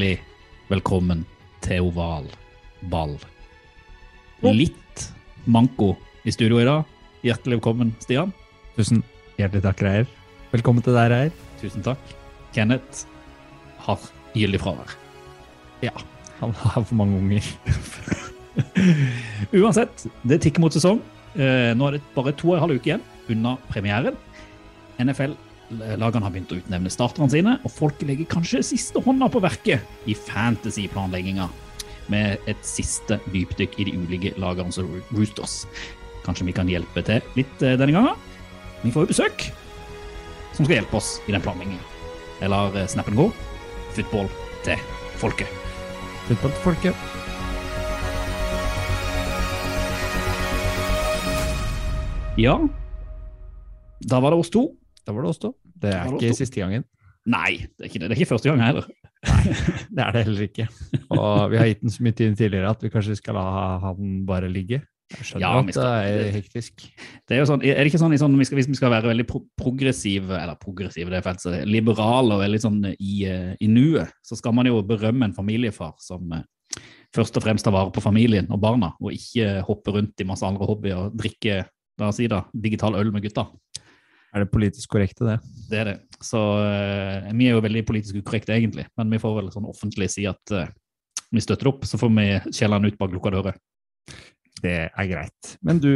Hjertelig velkommen til oval ball. Litt manko i studio i dag. Hjertelig velkommen, Stian. Tusen hjertelig takk, Reier. Velkommen til deg, Reier. Tusen takk. Kenneth har gyldig fravær. Ja, han har for mange unger. Uansett, det tikker mot sesong. Eh, Nå er det bare to og en halv uke igjen unna premieren. NFL-lagene har begynt å utnevne starterne sine, og folk legger kanskje siste hånda på verket i fantasy-planlegginga med et siste dypdykk i de ulike lagene som Roosters. Kanskje vi kan hjelpe til litt eh, denne gangen. Vi får jo besøk som skal hjelpe oss i den planlegginga. Jeg lar eh, snappen gå. Football til folket. Football til folket. Ja, da var det oss to. Da var det oss to. Det er ikke siste gangen. Nei, det er ikke, det. det er ikke første gang heller. Nei, Det er det heller ikke. Og vi har gitt den så mye tid tidligere at vi kanskje skal la han bare ligge. Jeg skjønner Ja, at det er hektisk. Det er jo sånn, er det ikke sånn, i sånn vi skal, hvis vi skal være veldig pro progressive, eller progressive, det er så liberale og veldig sånn i, eh, i nuet, så skal man jo berømme en familiefar som eh, først og fremst tar vare på familien og barna, og ikke hoppe rundt i masse andre hobbyer og drikke da, si da, digital øl med gutta. Er det politisk korrekte, det? Det er det. Så uh, vi er jo veldig politisk ukorrekte egentlig, men vi får vel sånn offentlig si at uh, vi støtter opp, så får vi skjelle ut bak lukka dører. Det er greit. Men du,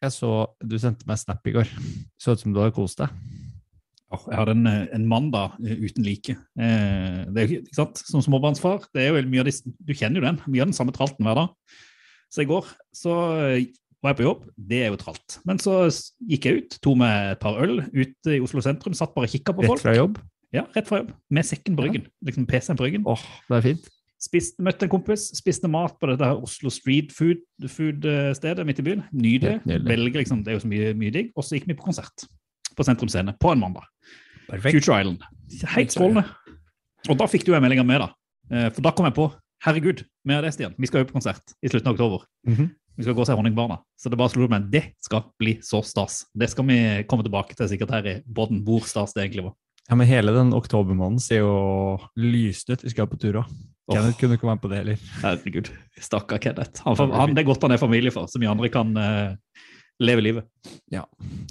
jeg så du sendte meg snap i går. Så ut som du hadde kost deg. Oh, Jeg hadde en, eh, en mandag uten like. Eh, det er, jo ikke sant? Som småbarnsfar, det er jo mye av de, du kjenner jo den, mye av den samme tralten hver dag. Så i går så var jeg på jobb, det er jo tralt. Men så gikk jeg ut, tok meg et par øl ute i Oslo sentrum, satt bare og kikka på folk. Rett fra jobb. Ja, rett fra jobb, med sekken på ryggen. Liksom PC-en på ryggen. Åh, det er fint. Spist, møtte en kompis, spiste mat på dette her Oslo Street Food-stedet food, eh, midt i byen. Nydelig. Velger liksom, Det er jo så mye, mye digg. Og så gikk vi på konsert på Sentrum Scene på en mandag. Perfekt. Future Island. Helt strålende. Og da fikk du en melding av meg, da. Eh, For da kom jeg på Herregud, vi har det, Stian. Vi skal jo på konsert i slutten av oktober. Mhm. Vi skal gå og se Honningbarna. Så det bare slo meg det skal bli så stas. Det skal vi komme tilbake til sikkert her i båten, hvor stas det egentlig var. Ja, men hele den oktobermåneden ser jo lyst ut. Vi skal på tur òg. Oh. Kenneth kunne ikke være med på det heller. Herregud. Stakkar Kenneth. Han, han, det er godt han er familiefar, så vi andre kan uh, leve livet. Ja,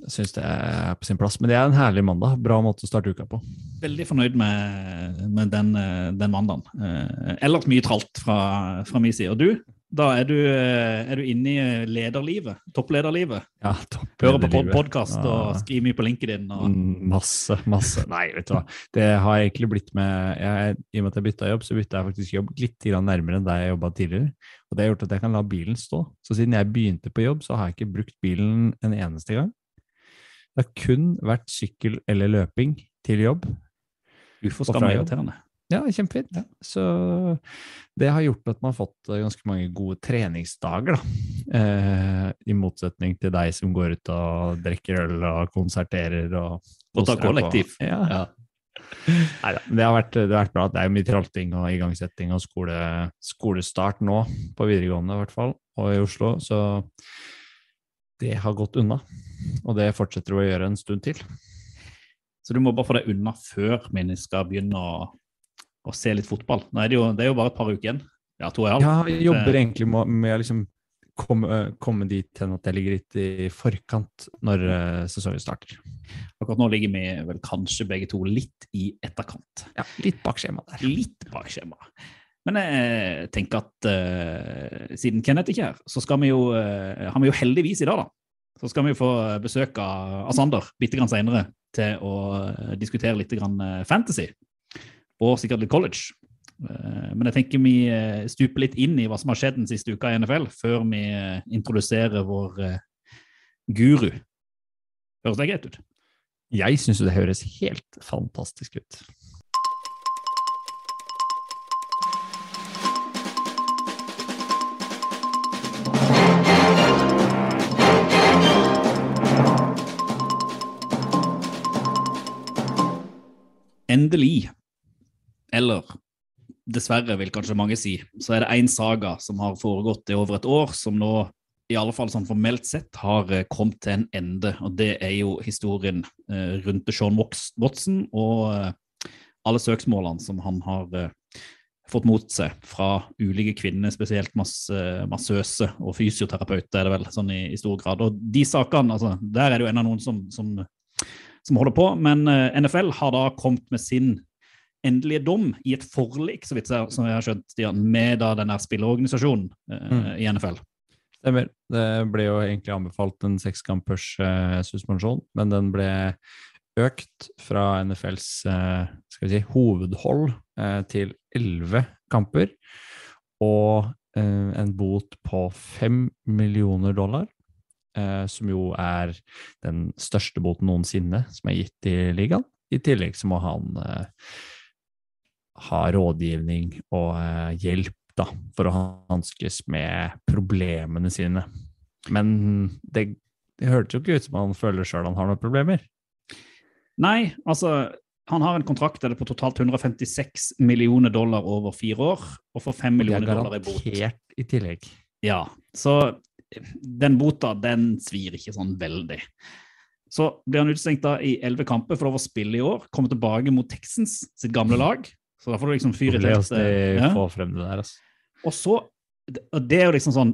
jeg syns det er på sin plass. Men det er en herlig mandag. Bra måte å starte uka på. Veldig fornøyd med, med den, eh, den mandagen. Uh, ellers mye tralt fra, fra min side. Og du, da er du, eh, er du inne i lederlivet, topplederlivet. Ja, topp. Hører på pod podkast og skriver mye på LinkedIn. Og, Mm, Masse, masse. Nei, vet du hva. Det har egentlig blitt med jeg, I og med at jeg bytta jobb, så bytta jeg faktisk jobb litt nærmere enn der jeg jobba tidligere. Og det har gjort at jeg kan la bilen stå. Så siden jeg begynte på jobb, så har jeg ikke brukt bilen en eneste gang. Det har kun vært sykkel eller løping til jobb. Uforskammelig irriterende. Ja, kjempefint. Så det har gjort at man har fått eh, ganske mange gode treningsdager, da. Eh, I motsetning til deg som går ut og drikker øl og konserterer og Og tar kollektiv. kollektiv. Ja. Ja. Nei da. det har, vært, det har vært bra. Det er jo mye tralting og igangsetting og skole, skolestart nå, på videregående i hvert fall, og i Oslo. Så det har gått unna. Og det fortsetter å gjøre en stund til. Så du må bare få deg unna før vi skal begynne å, å se litt fotball. Nå er det, jo, det er jo bare et par uker igjen. Ja, to og en halv. Ja, jeg jobber Eh, egentlig med, med å liksom komme, komme dit hen at jeg ligger litt i forkant når eh, sesongen starter. Akkurat nå ligger vi vel kanskje begge to litt i etterkant. Ja, litt bak skjemaet der. Litt bak skjemaet. Men jeg tenker at uh, siden Kenneth ikke er her, så skal vi jo, uh, har vi jo heldigvis i dag, da. Så skal vi få besøk av, Sander bitte grann seinere til å eh, diskutere litt grann eh, fantasy. Og sikkert litt college. Eh, Men jeg tenker vi eh, stuper litt inn i hva som har skjedd den siste uka i NFL, før vi eh, introduserer vår, guru. Høres det greit ut? Jeg syns det høres helt fantastisk ut. Endelig, eller dessverre vil kanskje mange si, så er det én saga som har foregått i over et år, som nå i alle fall sånn formelt sett har eh, kommet til en ende. Og det er jo historien eh, rundt Sean Watson og eh, alle søksmålene som han har fått mot seg fra ulike kvinner, spesielt massøse og fysioterapeuter, er det vel sånn i, i stor grad. Og de sakene, altså, der er det jo ennå noen som, som, som holder på, men NFL har da kommet med sin endelige dom i et forlik, så vidt jeg, som jeg har skjønt, Stian, med da denne spillerorganisasjonen eh, Mm. i NFL. Stemmer. Det ble jo egentlig anbefalt en sekskampers eh, suspensjon, men den ble økt fra NFLs eh, skal vi si, hovedhold eh, til elleve kamper. Og eh, en bot på fem millioner dollar, eh, som jo er den største boten noensinne som er gitt i ligaen. I tillegg så må han eh, ha rådgivning og eh, hjelp da, for å hanskes med problemene sine. Men det, det hørtes jo ikke ut som han føler sjøl han har noen problemer. Nei, altså han har en kontrakt der det er på totalt 156 millioner dollar over fire år, og får 5 er millioner dollar i bot. Det er garantert i tillegg. Ja, så den bota, den svir ikke sånn veldig. Så blir han utestengt i elleve kamper for lov å spille i år. Kommer tilbake mot Texans, sitt gamle lag. Så da får du liksom fyr i Dårlig at teltet. de Ja. får frem det der, altså. Og så Det er jo liksom sånn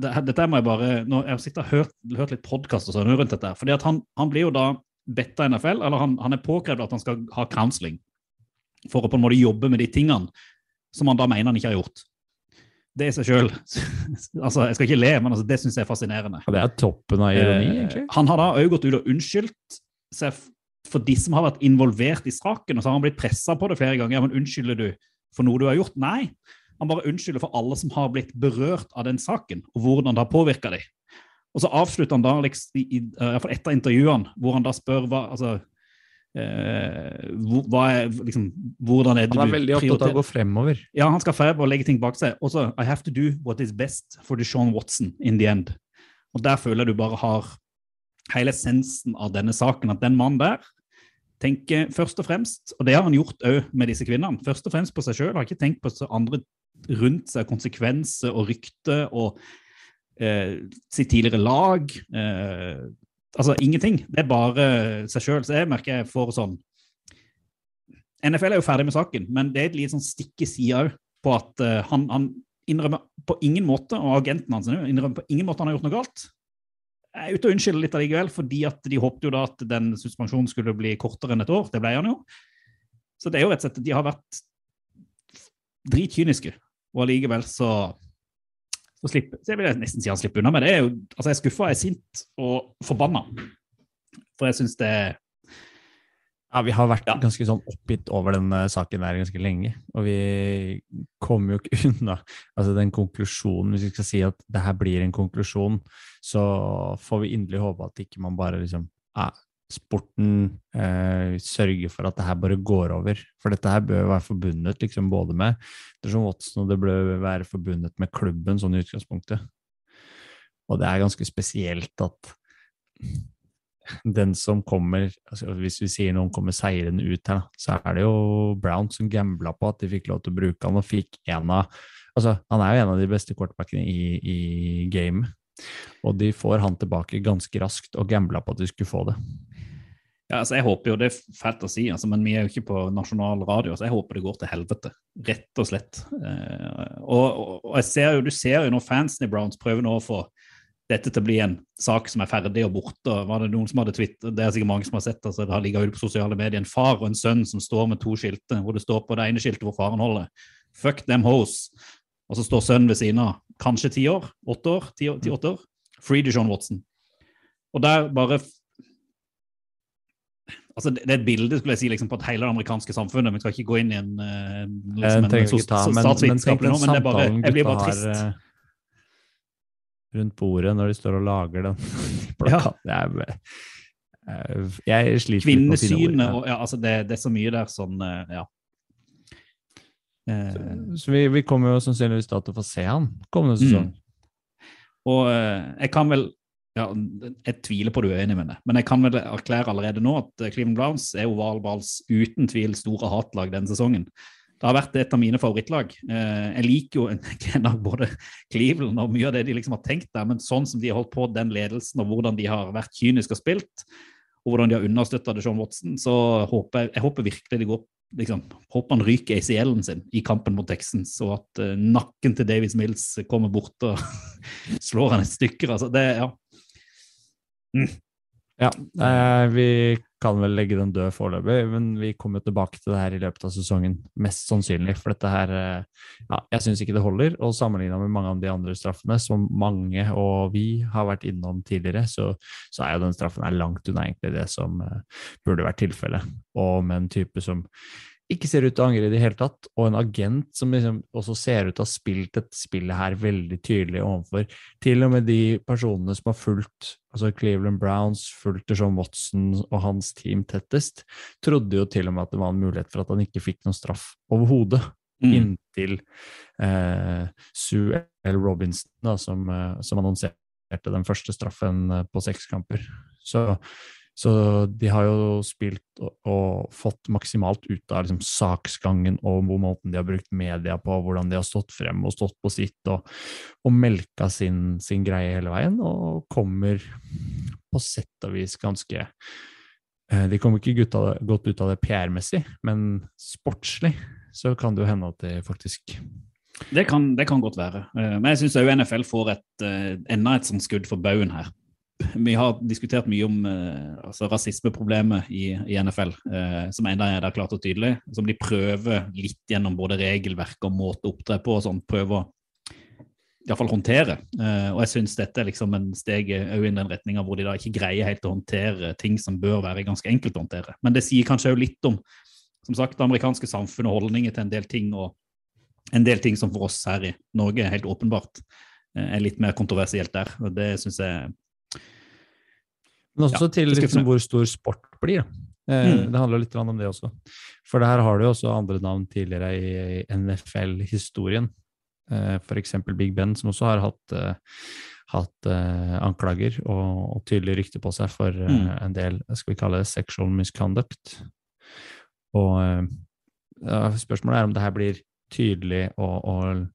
Dette må jeg bare nå, Jeg har sittet og hørt, hørt litt podkast sånn rundt dette. fordi at han, han blir jo da bedt av NFL, eller han, han er påkrevd at han skal ha counseling for å på en måte jobbe med de tingene som han da mener han ikke har gjort. Det i seg sjøl altså, Jeg skal ikke le, men altså, det syns jeg er fascinerende. Det er toppen av ironi, Eh, egentlig. Han har da òg gått ut og unnskyldt seg for de som har vært involvert i saken, og så har han blitt pressa på det flere ganger. Ja, men unnskylder du for noe du har gjort? Nei. Han bare unnskylder for alle som har blitt berørt av den saken, og hvordan det har påvirka dem. Og så avslutter han da liksom, i, i, i hvert fall et av intervjuene, hvor han da spør hva altså, eh, hva er, liksom, hvordan er det Han er veldig opptatt av å gå fremover. ja, han skal feire og legge ting bak seg. Og så I have to do what is best for Deshaun Watson in the end. Og der føler jeg du bare har hele essensen av denne saken. At den mannen der tenker først og fremst, og det har han gjort òg med disse kvinnene, først og fremst på seg sjøl. Har ikke tenkt på andre rundt seg, konsekvenser og rykte og eh, sitt tidligere lag. Eh, altså ingenting. Det er bare seg sjøl. Så jeg merker jeg får sånn NFL er jo ferdig med saken, men det er et lite sånn stikk i sida òg på at eh, han, han innrømmer på ingen måte, og agenten hans innrømmer på ingen måte han har gjort noe galt. Jeg er ute og unnskylder litt allikevel, fordi at de håpte jo da at den suspensjonen skulle bli kortere enn et år. Det ble han jo. Så det er jo rett og slett De har vært dritkyniske, og allikevel så så slipper, så jeg vil nesten si han slipper unna, men det er jo, altså jeg er skuffa, jeg er sint og forbanna. For jeg syns det er Ja, vi har vært Ja. ganske sånn oppgitt over denne saken der ganske lenge, og vi kommer jo ikke unna altså den konklusjonen. Hvis vi skal si at det her blir en konklusjon, så får vi inderlig håpe at ikke man bare liksom ja, Sporten eh, sørger for at det her bare går over. For dette her bør være forbundet liksom både med Deshaun Watson, og det bør være forbundet med klubben sånn i utgangspunktet. Og det er ganske spesielt at den som kommer altså Hvis vi sier noen kommer seirende ut her, så er det jo Brown som gambla på at de fikk lov til å bruke han, og fikk en av altså Han er jo en av de beste quarterbackene i, i gamet. Og de får han tilbake ganske raskt, og gambla på at de skulle få det. Ja, altså jeg håper jo, Det er fælt å si, altså, men vi er jo ikke på nasjonal radio, så jeg håper det går til helvete. Rett og slett. Eh, og, og, og jeg ser jo, Du ser jo når fansen i Browns prøver nå å få dette til å bli en sak som er ferdig og borte. Var det noen som hadde Twitter, det er sikkert mange som har sett altså, det har ligget ute på sosiale medier, en far og en sønn som står med to skilte, hvor det står på det ene skiltet hvor faren holder 'Fuck them hoes', og så står sønnen ved siden av, kanskje ti år, åtte år, ti, ti åtte år, 'Free Deshaun Watson'. Og der bare Altså, det det er et bilde skulle jeg si, liksom, på hele det amerikanske samfunnet. Vi skal ikke gå inn i en, liksom, en, en en, en den nå, men det er bare, samtalen jeg blir gutta bare har trist. eh, rundt bordet når de står og lager den plakaten. Jeg, jeg, jeg sliter. Kvinnesynet Ja. og ja, altså det, det er så mye der sånn eh, Ja. Så, Så vi, vi kommer jo sannsynligvis da til å få se han kommende sesong. Og eh, jeg kan vel ja, Jeg tviler på du er enig med det, men jeg kan vel erklære allerede nå at eh, Cleveland Browns er ovalballs uten tvil store hatlag denne sesongen. Det har vært et av mine favorittlag. Eh, Jeg liker jo både Cleveland og mye av det de liksom har tenkt der, men sånn som de har holdt på den ledelsen, og hvordan de har vært kyniske og spilt, og hvordan de har understøtta Sean Watson, så håper jeg, jeg håper virkelig de går liksom, håper han ryker ACL-en sin i kampen mot Texans, og at uh, nakken til Davies Mills kommer bort og slår han i stykker. Altså, det, ja. Ja, eh, vi kan vel legge den død foreløpig, men vi kommer tilbake til det her i løpet av sesongen, mest sannsynlig. For dette her eh, Ja, jeg syns ikke det holder. Og sammenligna med mange av de andre straffene, som mange og vi har vært innom tidligere, så, så er jo den straffen her langt unna egentlig det som eh, burde vært tilfellet. Og med en type som ikke ser ut til å angre i det hele tatt, og en agent som liksom også ser ut til å ha spilt dette spillet her veldig tydelig overfor til og med de personene som har fulgt altså Cleveland Browns, fulgt John Watson og hans team tettest, trodde jo til og med at det var en mulighet for at han ikke fikk noen straff overhodet, Mm. inntil eh, Sue L. Robinson, da, som, eh, som annonserte den første straffen eh, på seks kamper. Så så de har jo spilt og, og fått maksimalt ut av liksom, saksgangen og hvor måten de har brukt media på, hvordan de har stått frem og stått på sitt og, og melka sin, sin greie hele veien, og kommer på sett og vis ganske eh, De kommer ikke det, godt ut av det PR-messig, men sportslig så kan det jo hende at det faktisk Det kan, det kan godt være. Eh, Men jeg syns òg NFL får et, eh, enda et sånt skudd for baugen her. Vi har diskutert mye om eh, altså rasismeproblemet i, i NFL, eh, som enda er der klart og tydelig. Som de prøver litt gjennom både regelverk og måte å opptre på og sånn, prøver å iallfall håndtere. Eh, og jeg syns dette er liksom en steg i den retninga hvor de da ikke greier helt å håndtere ting som bør være ganske enkelt å håndtere. Men det sier kanskje òg litt om som sagt, det amerikanske samfunnet og holdninger til en del ting, og en del ting som for oss her i Norge helt åpenbart eh, er litt mer kontroversielt der. og Det syns jeg Men også Ja, til liksom hvor stor sport blir. Eh, Mm. Det handler litt om det også. For det her har du jo også andre navn tidligere i i NFL-historien. Eh, eksempel Big Ben, som også har hatt, eh, hatt eh, anklager og, og tydelig rykte på seg for eh, Mm. en del, skal vi kalle det, sexual misconduct. Og eh, spørsmålet er om det her blir tydelig og, og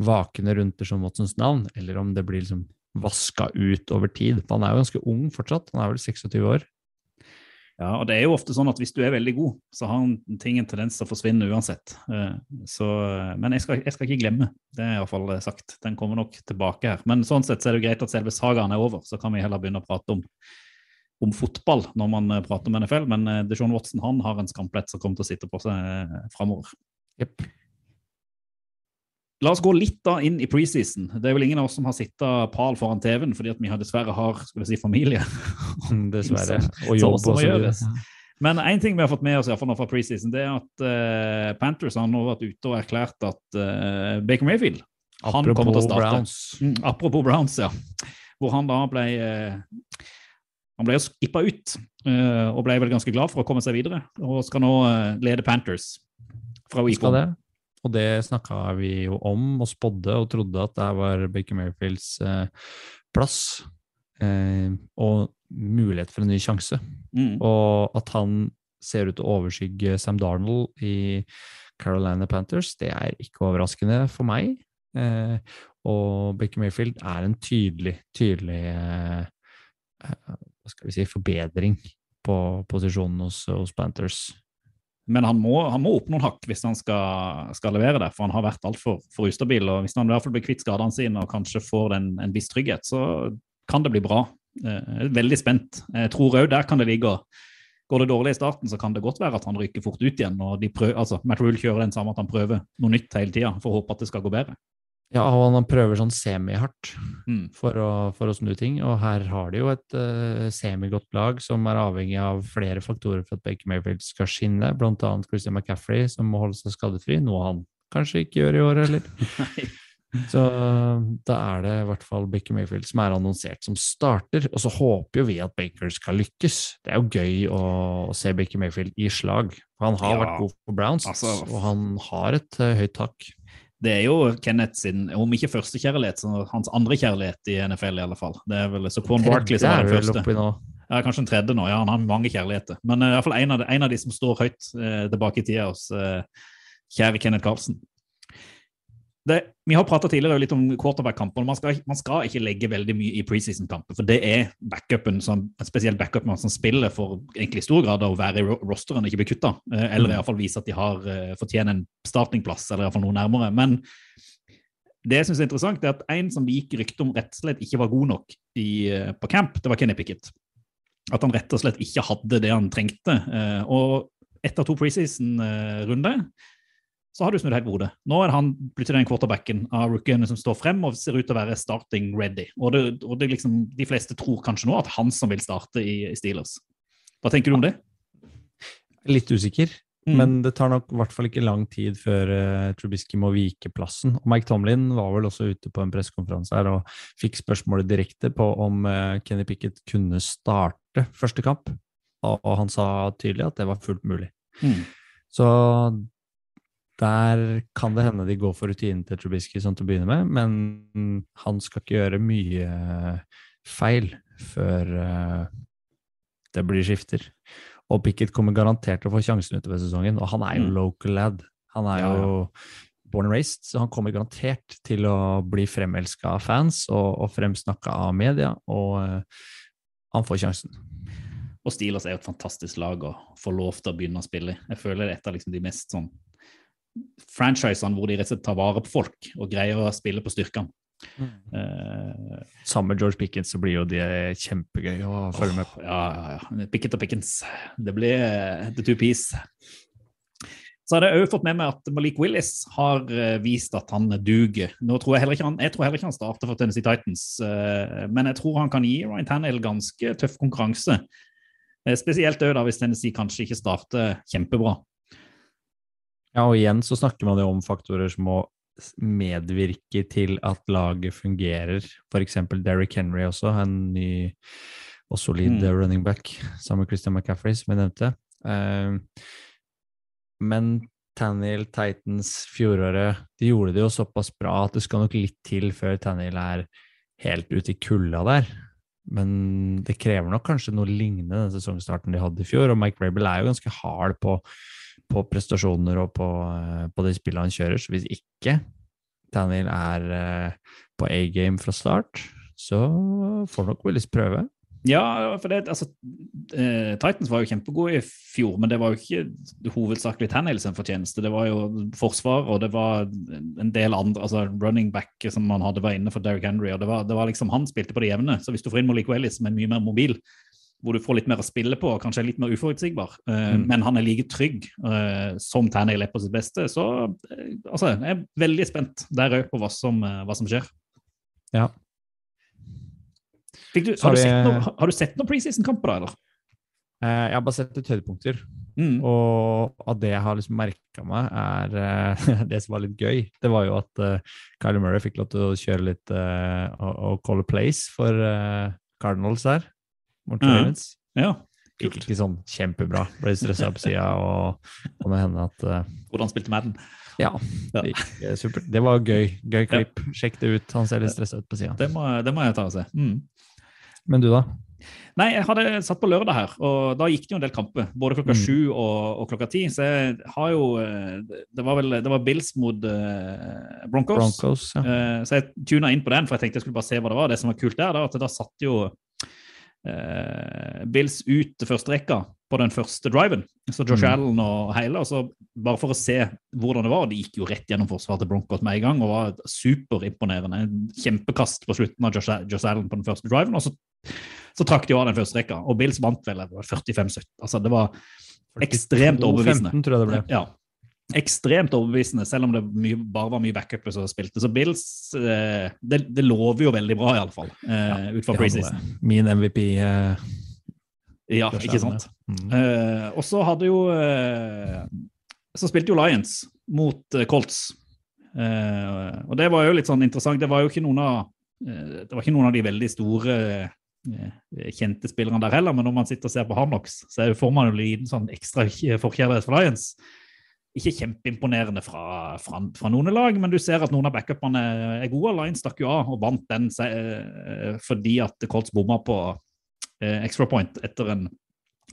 vakende rundt Deshaun Watsons navn, eller om det blir liksom vaska ut over tid. Han er jo ganske ung fortsatt, han er vel 26 år. Ja, og det er jo ofte sånn at hvis du er veldig god, så har ting en tendens til å forsvinne uansett. Eh, Så, men jeg skal, jeg skal ikke glemme, det er iallfall sagt. Den kommer nok tilbake her. Men sånn sett så er det jo greit at selve sagaen er over, så kan vi heller begynne å prate om, om fotball når man eh, prater om NFL. Men eh, Deshaun Watson han har en skamplett som kommer til å sitte på seg eh, framover. Jepp. La oss gå litt da inn i preseason. Det er vel ingen av oss som har sittet pal foran TV-en fordi at vi dessverre har skulle jeg si, familie. Dessverre. Og jobb og så videre. Men én ting vi har fått med oss i fall fra preseason, det er at uh, Panthers har nå vært ute og erklært at uh, Baker Mayfield han kommer til å starte. Browns. Mm, apropos Browns, ja. Hvor han da ble uh, Han ble skippa ut, og ble vel ganske glad for å komme seg videre. Og skal nå lede Panthers fra week Skal det. Og det snakka vi jo om og spådde og trodde at det var Baker Mayfields eh, plass. Eh, og mulighet for en ny sjanse. Mm. Og at han ser ut til å overskygge Sam Darnold i Carolina Panthers, det er ikke overraskende for meg. Eh, og Baker Mayfield er en tydelig, tydelig eh, eh, hva skal vi si, forbedring på posisjonen hos, hos Panthers. Men han må, han må opp noen hakk hvis han skal, skal levere det, for han har vært altfor for ustabil. og Hvis han i hvert fall blir kvitt skadene sine og kanskje får en, en viss trygghet, så kan det bli bra. Eh, veldig spent. Jeg tror òg der kan det ligge Går det dårlig i starten, så kan det godt være at han ryker fort ut igjen. og de prøver, altså, Matt Rule kjører den samme at han prøver noe nytt hele tida for å håpe at det skal gå bedre. Ja, og han prøver sånn semihardt Mm. for å, for å snu ting, og her har de jo et uh, semigodt lag som er avhengig av flere faktorer for at Baker Mayfield skal skinne, blant annet Christian McCaffrey, som må holde seg skadefri, noe han kanskje ikke gjør i år heller. Så da er det i hvert fall Baker Mayfield som er annonsert som starter. Og så håper jo vi at Baker skal lykkes. Det er jo gøy å se Baker Mayfield i slag. Han har Ja, vært god for Browns, altså, og han har et uh, høyt tak. Det er jo Kenneth sin, om ikke første kjærlighet, så hans andre kjærlighet i NFL, i alle fall. Det er vel Saquon Barkley Det som er den første. Ja, Kanskje den tredje nå. Ja, han har mange kjærligheter. Men uh, i hvert fall en av, de, en av de som står høyt uh, tilbake i tida hos uh, kjære Kenneth Carlsen. Det, vi har prata tidligere litt om quarterback-kamper. Man, man skal ikke legge veldig mye i preseason-kamper, for det er backupen, som, spesielt backupen som spiller for egentlig i stor grad å være i rosteren og ikke bli kutta. eh, Eller Mm. iallfall vise at de har eh, fortjener en startingplass, eller iallfall noe nærmere. Men det jeg synes er interessant, er at en som det gikk rykte om rett og slett ikke var god nok i, eh, på camp, det var Kenny Pickett. At han rett og slett ikke hadde det han trengte. Og etter to preseason-runder så har du snudd helt på hodet. Nå er han plutselig den quarterbacken av rookiene som står frem og ser ut til å være starting ready. Og, det, og det liksom, de fleste tror kanskje nå at han som vil starte i, i Steelers. Hva tenker du om det? Litt usikker, Mm. men det tar nok i hvert fall ikke lang tid før uh, Trubisky må vike plassen. Og Mike Tomlin var vel også ute på en pressekonferanse her og fikk spørsmålet direkte på om uh, Kenny Pickett kunne starte første kamp, og, og han sa tydelig at det var fullt mulig. Mm. Så der kan det hende de går for rutinen til Trubisky sånn til å begynne med, men han skal ikke gjøre mye feil før eh, det blir skifter. Og Pickett kommer garantert til å få sjansen utover sesongen, og han er jo Mm. local lad. Han er Ja, jo born and raised, så han kommer garantert til å bli fremelska av fans og, og fremsnakka av media, og eh, han får sjansen. Og Steelers er jo et fantastisk lag å få lov til å begynne å spille i. Jeg føler det er et av liksom de mest sånn franchisene hvor de rett og slett tar vare på folk og greier å spille på styrkene. Eh, Sammen med George Pickens så blir jo det kjempegøy å følge med på. Ja, ja, ja. Pickett og Pickens. Det blir uh, the two piece. Så har jeg òg fått med meg at Malik Willis har eh, vist at han duger. Nå tror jeg, heller ikke han, jeg tror heller ikke han starter for Tennessee Titans, uh, men jeg tror han kan gi Ryan Tannehill ganske tøff konkurranse. Spesielt òg hvis Tennessee kanskje ikke starter kjempebra. Ja, og igjen så snakker man jo om faktorer som må medvirke til at laget fungerer. Eksempel Derrick Henry også, en ny og solid Mm. running back, sammen med Christian McCaffrey, som jeg nevnte. Uh, men Tannehill Titans fjoråret, de gjorde det jo såpass bra at det skal nok litt til før Tannehill er helt ute i kulda der. Men det krever nok kanskje noe lignende den sesongstarten de hadde i fjor, og Mike Rabel er jo ganske hard på på prestasjoner og på, eh, på de spillene han kjører. Så hvis ikke Daniel er eh, på A-game fra start, så får nok Willis prøve. Ja, for det, altså, eh, Titans var jo kjempegode i fjor, men det var jo ikke hovedsakelig Tannehill sin fortjeneste. Det var jo forsvar, og det var en del andre altså running back som man hadde var inne for Derrick Henry. og det var, det var liksom Han spilte på det jevne. Så hvis du får inn Malik Willis, som er mye mer mobil, hvor du får litt mer å spille på, kanskje er litt mer uforutsigbar, eh, Mm. men han er like trygg eh, som Tannehill er på sitt beste, så eh, altså, jeg er veldig spent der òg på hva som, hva som skjer. Ja. Du, har, du sett noe, har du sett noen preseason-kamper, da? eller? Jeg har bare sett et høydepunkter, Mm. og av det jeg har liksom merka meg, er uh, det som var litt gøy. Det var jo at uh, Kyler Murray fikk lov til å kjøre litt uh, og, og call a place for Cardinals der, mot Ja. Ravens. Ja. Gikk ikke sånn kjempebra. Ble stressa på sida, og kan det hende at uh, Hvordan spilte Madden? Ja, Ja. det gikk eh. Det var gøy. Gøy klipp. Sjekk det ut. Han ser litt stressa ut på sida. Det det må jeg ta og se. Mm. Men du, da? Nei, jeg hadde satt på lørdag her, og da gikk det jo en del kamper. Både klokka Mm. sju og, og klokka ti. Så jeg har jo eh, Det var vel det var Bills mot uh, Broncos. Broncos, ja. uh, så jeg tuna inn på den, for jeg tenkte jeg skulle bare se hva det var. Det som var kult der, da, at da satt jo eh, Bills ut til første rekka på den første driven. Så Josh Mm. Allen og hele. og så Bare for å se hvordan det var. De gikk jo rett gjennom forsvaret til Broncos med en gang og var superimponerende. En Kjempekast på slutten av Josh, Josh Allen på den første driven. og så, så trakk de av den første rekka. Og Bills vant vel 45-17. Altså, det var ekstremt overbevisende. 15, tror jeg det ble. Ja. Ekstremt overbevisende, selv om det mye, bare var mye backuper som spilte. Så Bills eh, det, det lover jo veldig bra, iallfall, eh, ut fra preseason. Min MVP. eh, Ja, ikke sant? mm. Eh, og så hadde jo eh, Så spilte jo Lions mot eh, Colts. Eh, og det var jo litt sånn interessant. Det var jo ikke noen av, det var ikke noen av de veldig store kjente spillerne der heller, men når man sitter og ser på Hardnox, så får man jo en liten sånn ekstra forkjærlighet for Lions. Ikke kjempeimponerende fra, fra, fra noen lag, men du ser at noen av backupene er gode. Lions stakk jo av og vant den eh, fordi at Colts bomma på eh, extra point etter en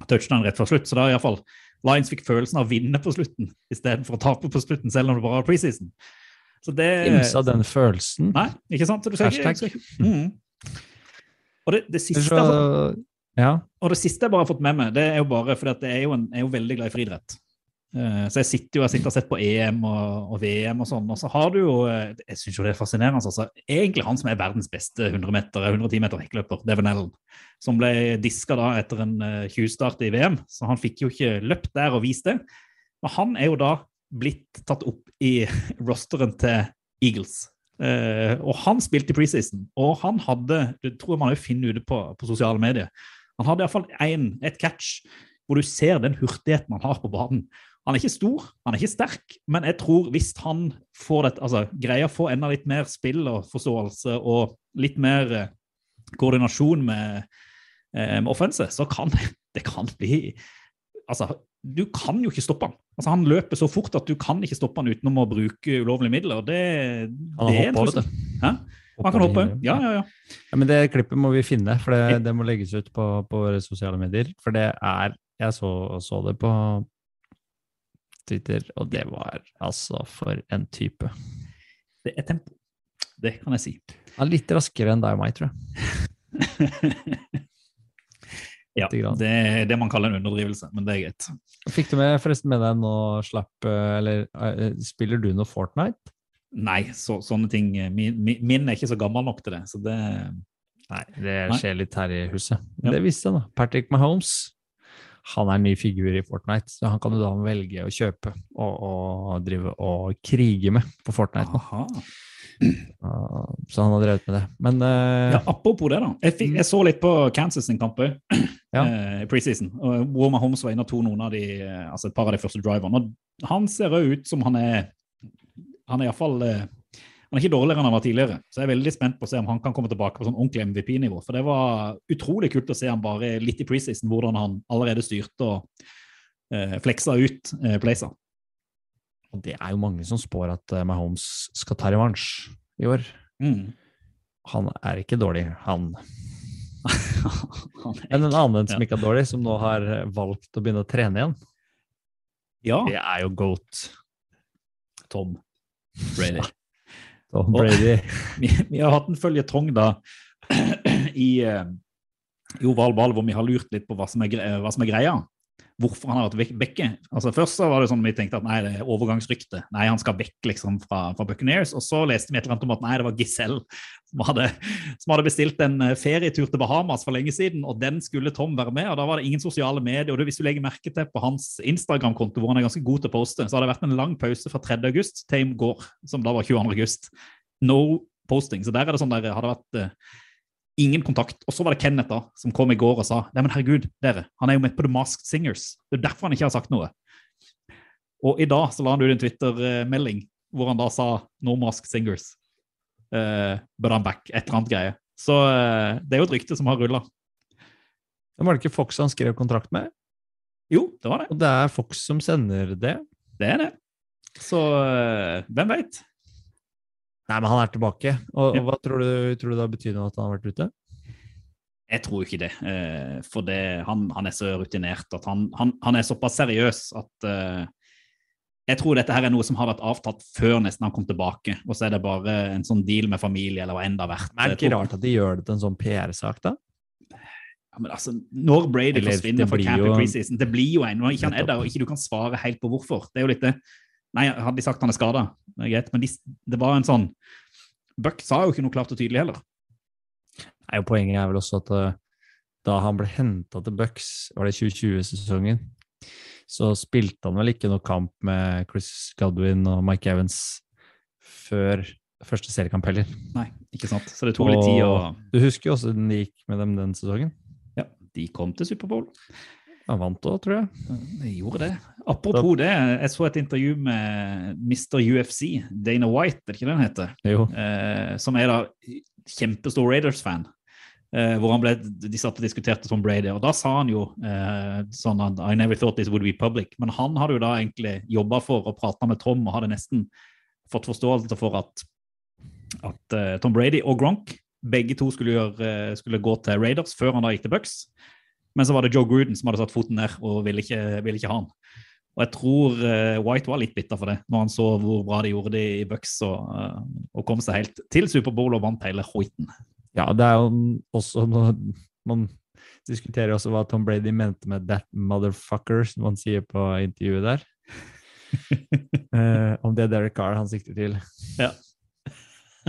touchdown rett før slutt. Så da iallfall Lions fikk følelsen av å vinne på slutten istedenfor å tape på slutten, selv om det bare var preseason. Så det Imsa den følelsen. Nei, ikke sant? Skal Hashtag. ikke. Mm. Og det, det siste Så, ja. og det siste jeg bare har fått med meg, det er jo bare fordi at jeg er jo, en, jeg er jo veldig glad i friidrett. Eh, Så jeg sitter jo jeg sitter og har sett på EM og, og VM og sånn, og så har du jo eh, Jeg syns jo det er fascinerende. Altså. Egentlig han som er verdens beste 100 meter, 110 meter hekkløper, Devon Allen, som ble diska da etter en eh, 20-start i VM. Så han fikk jo ikke løpt der og vist det. Men han er jo da blitt tatt opp i rosteren til Eagles. Eh, og han spilte i preseason, og han hadde Det tror man også finner ute på, på sosiale medier. Han hadde iallfall et catch hvor du ser den hurtigheten han har på banen. Han er ikke stor, han er ikke sterk, men jeg tror hvis han får det, altså, greier å få enda litt mer spill og forståelse og litt mer eh, koordinasjon med, eh, med offense, så kan det kan bli Altså, du kan jo ikke stoppe han. Altså, han løper så fort at du kan ikke stoppe han utenom å bruke ulovlige midler. og Det, Han det er en hopper, du. Hæ? Han kan hoppe. Ja, ja, ja. Ja, men det klippet må vi finne, for det, det må legges ut på, på våre sosiale medier. For det er Jeg så, så det på Twitter, og det var altså for en type. Det er tempo. Det kan jeg si. Han er litt raskere enn deg og meg, tror jeg. Ja, det er det man kaller en underdrivelse, men det er greit. Fikk du med forresten med deg nå slapp eh, Eller eh, spiller du noe Fortnite? Nei, så, sånne ting min, min, min er ikke så gammel nok til det. Så det Nei, det skjer litt her i huset. Ja. Det visste jeg, da. Patrick Mahomes. Han er en ny figur i Fortnite, så han kan du da velge å kjøpe og, og drive og krige med på Fortnite. Aha. Uh, Så han har drevet med det. Men uh, Ja, apropos det, da. Jeg, fikk, jeg så litt på Kansas sin kamp òg, Ja. i preseason. og Hvor Mahomes var inne og tok noen av de, eh, altså et par av de første driverne. Og han ser òg ut som han er Han er iallfall han er ikke dårligere enn han var tidligere. Så jeg er veldig spent på å se om han kan komme tilbake på sånn ordentlig MVP-nivå. For det var utrolig kult å se han bare litt i preseason, hvordan han allerede styrte og eh, fleksa ut eh, Placer. Og det er jo mange som spår at eh, Mahomes skal ta revansj i år. Mm. Han er ikke dårlig, han. han Men en annen som ikke er dårlig, som nå har valgt å begynne å trene igjen, ja, det er jo Goat. Tom Brady. Tom Og- Brady. vi, vi har hatt en føljetong da i, eh, i oval ball hvor vi har lurt litt på hva som er, hva som er greia. Hvorfor han har vært vekke. Altså Først så var det sånn vi tenkte at nei, det er overgangsrykte. Nei, han skal vekk liksom fra, fra Buccaneers. Og så leste vi et eller annet om at nei, det var Giselle som hadde, som hadde bestilt en eh, ferietur til Bahamas for lenge siden, og den skulle Tom være med. og Da var det ingen sosiale medier. og Hvis du legger merke til på hans Instagram-konto, hvor han er ganske god til å poste, så har det vært en lang pause fra 3. august til i går, som da var 22. august. No posting. Så der er det sånn der har det vært eh, ingen kontakt. Og så var det Kenneth da, som kom i går og sa Nei, men herregud, dere, han er jo med på The Masked Singers. Det er derfor han ikke har sagt noe. Og i dag så la han ut en Twitter-melding hvor han da sa No Masked Singers. Uh, but I'm back. Et eller annet greie. Så uh, det er jo et rykte som har rulla. Var det ikke Fox han skrev kontrakt med, Jo, det var det. og det er Fox som sender det. Det er det. Så uh, hvem veit? Nei, men han er tilbake. Og, Ja. og hva tror du, tror du det betyr noe at han har vært ute? Jeg tror ikke det. eh, For det, han, han er så rutinert at han, han, han er såpass seriøs at eh, jeg tror dette her er noe som har vært avtalt før nesten han kom tilbake. Og så er det bare en sånn deal med familie eller hva har vært. Men er det ikke rart at de gjør det til en sånn PR-sak, da? Ja, men altså, Når Brady forsvinner fra camp i preseason, det blir jo en når ikke han er der og ikke du kan svare helt på hvorfor. Det er jo litt det. Nei, hadde de sagt han er skada, men de, det var en sånn Buck sa jo ikke noe klart og tydelig heller. Nei, og Poenget er vel også at uh, da han ble henta til Bucks, var det 2020-sesongen, så spilte han vel ikke noe kamp med Chris Godwin og Mike Evans før første seriekamp heller. Nei, ikke sant? Så det tok litt tid å Og Du husker jo også den gikk med dem den sesongen? Ja, de kom til Superbowl. Han vant òg, tror jeg. Jeg gjorde det. Apropos det, jeg så et intervju med Mr. UFC, Dana White, er det ikke det han heter? Jo. Eh, som er da kjempestor Raiders-fan. Eh, hvor han ble, De satt og diskuterte Tom Brady, og da sa han jo eh, sånn at I never thought this would be public. Men han hadde jo da egentlig jobba for å prate med Tom og hadde nesten fått forståelse for at, at eh, Tom Brady og Gronk begge to skulle, gjøre, eh, skulle gå til Raiders før han da gikk til Bucks. Men så var det Joe Gruden som hadde satt foten ned og ville ikke, ville ikke ha han. Og jeg tror eh, White var litt bitter for det, når han så hvor bra de gjorde det i Bucks og, eh, og kom seg helt til Superbowl og vant hele hoiten. Ja, det er jo også Man diskuterer også hva Tom Brady mente med 'that motherfucker', som han sier på intervjuet der. Eh, om det er Derek Carr han sikter til.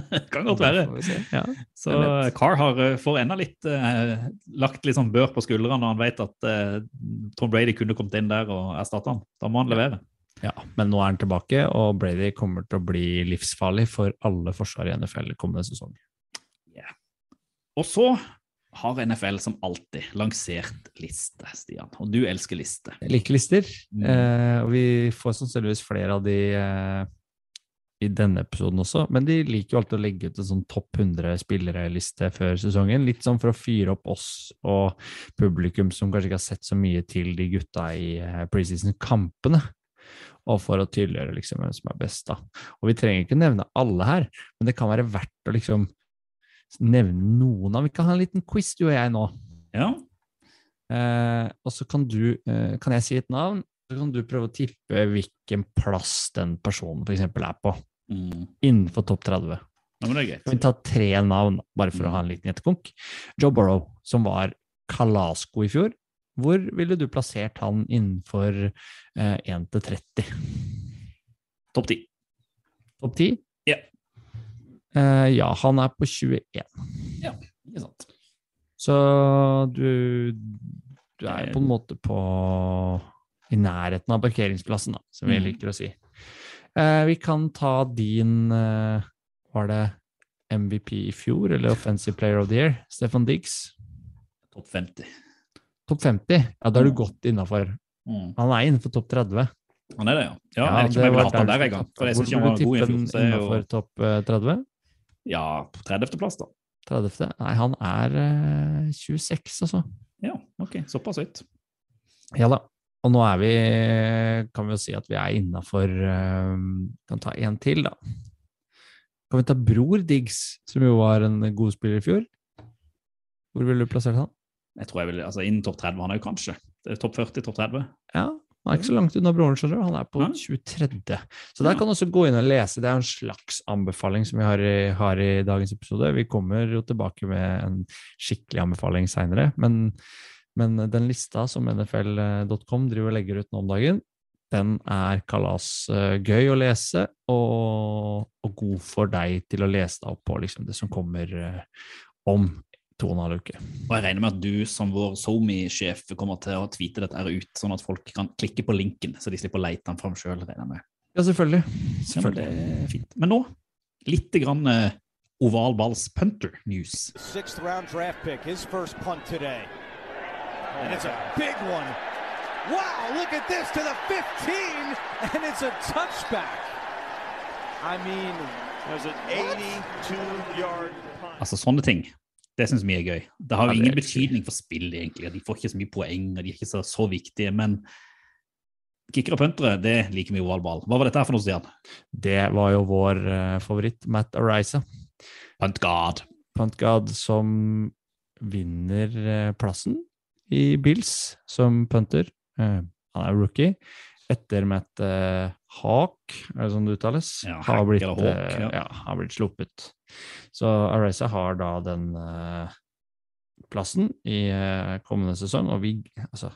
kan godt være. Ja. Så det er. Carr har, for enda litt eh, lagt litt sånn bør på skuldrene når han vet at eh, Tom Brady kunne kommet inn der og erstatta han. Da må han levere. ja, men nå er han tilbake, og Brady kommer til å bli livsfarlig for alle forsvar i NFL kommende sesong. Og så har NFL som alltid lansert liste, Stian. Og du elsker liste. Jeg liker lister, Mm. eh, og vi får sannsynligvis flere av de eh, i denne episoden også, men de liker jo alltid å legge ut en sånn topp 100 spillere-liste før sesongen, litt sånn for å fyre opp oss og publikum som kanskje ikke har sett så mye til de gutta i eh, preseason-kampene, og for å tydeliggjøre liksom hvem som er best da. Og vi trenger ikke nevne alle her, men det kan være verdt å liksom nevne noen av, vi kan ha en liten quiz du og jeg nå. Ja. Eh, og så kan du, eh, kan jeg si et navn, så kan du prøve å tippe hvilken plass den personen eksempel er på, Mm. innenfor topp 30. Ja, men det er greit. Vi tar tre navn, bare for å ha en liten gjettekonk? Joe Burrow, som var Kalasko i fjor. Hvor ville du plassert han innenfor eh, 1 til 30? Topp 10. Topp 10? Ja. Eh, ja, han er på 21. Ja, Ikke sant? Så du, du er på en måte på i nærheten av parkeringsplassen, da, som vi Mm. liker å si. Eh, vi kan ta din eh, Var det MVP i fjor, eller Offensive Player of the Year? Stefan Diggs. Topp 50. Topp 50? Ja, da er du Mm. godt innafor. Mm. Han er innenfor topp 30. Han er det, ja. ja, Ja, jeg vet ikke om jeg var hatt han der engang. Hvor vil du tippe den innenfor topp eh, 30? ja, på 30.-plass, da. 30. Nei, han er eh, 26, altså. Ja, ok. Såpass høyt. Ja da. Og nå er vi Kan vi jo si at vi er innafor Kan ta en til, da. Kan vi ta Bror Diggs, som jo var en god spiller i fjor? Hvor ville du plassert han? Jeg tror jeg vil, altså Innen topp 30. Han er jo kanskje topp 40, topp 30. Ja, han er ikke så langt unna broren, skjønner du. Han er på Ja. 23. Så der kan du også gå inn og lese. Det er en slags anbefaling som vi har i, har i dagens episode. Vi kommer jo tilbake med en skikkelig anbefaling seinere. Men, men den lista som nfl.com driver og legger ut nå om dagen, den er kalas eh, gøy å lese, og, og god for deg til å lese deg opp på liksom, det som kommer eh, om to og en halv uke. Og jeg regner med at du som vår SoMe-sjef kommer til å tweete dette ut, sånn at folk kan klikke på linken, så de slipper å leite den fram sjøl. Ja, selvfølgelig. Ja, men er fint. Men nå litt grann eh, oval balls punter news. Sixth round draft pick, his first punt today. And it's a big one. Wow, look at this to the 15, and it's a touchback. I mean, there's an 82 yard punt. Altså sånne ting. Det syns vi er gøy. Det har jo ingen betydning for spillet, egentlig. De får ikke så mye poeng, og de er ikke så, så viktige. Men kickere og puntere, det liker vi i oval ball. Hva var dette her for noe, Stian? Det var jo vår eh, favoritt, Matt Arisa. Punt God. Punt God som vinner eh, plassen i Bills som punter. Eh, han er rookie. Etter Matt uh, Hawk, er det sånn det uttales? Ja, har, blitt, Hawk, eh, ja. ja, har blitt sluppet. Så Arisa har da den eh, plassen i eh, kommende sesong, og vi altså,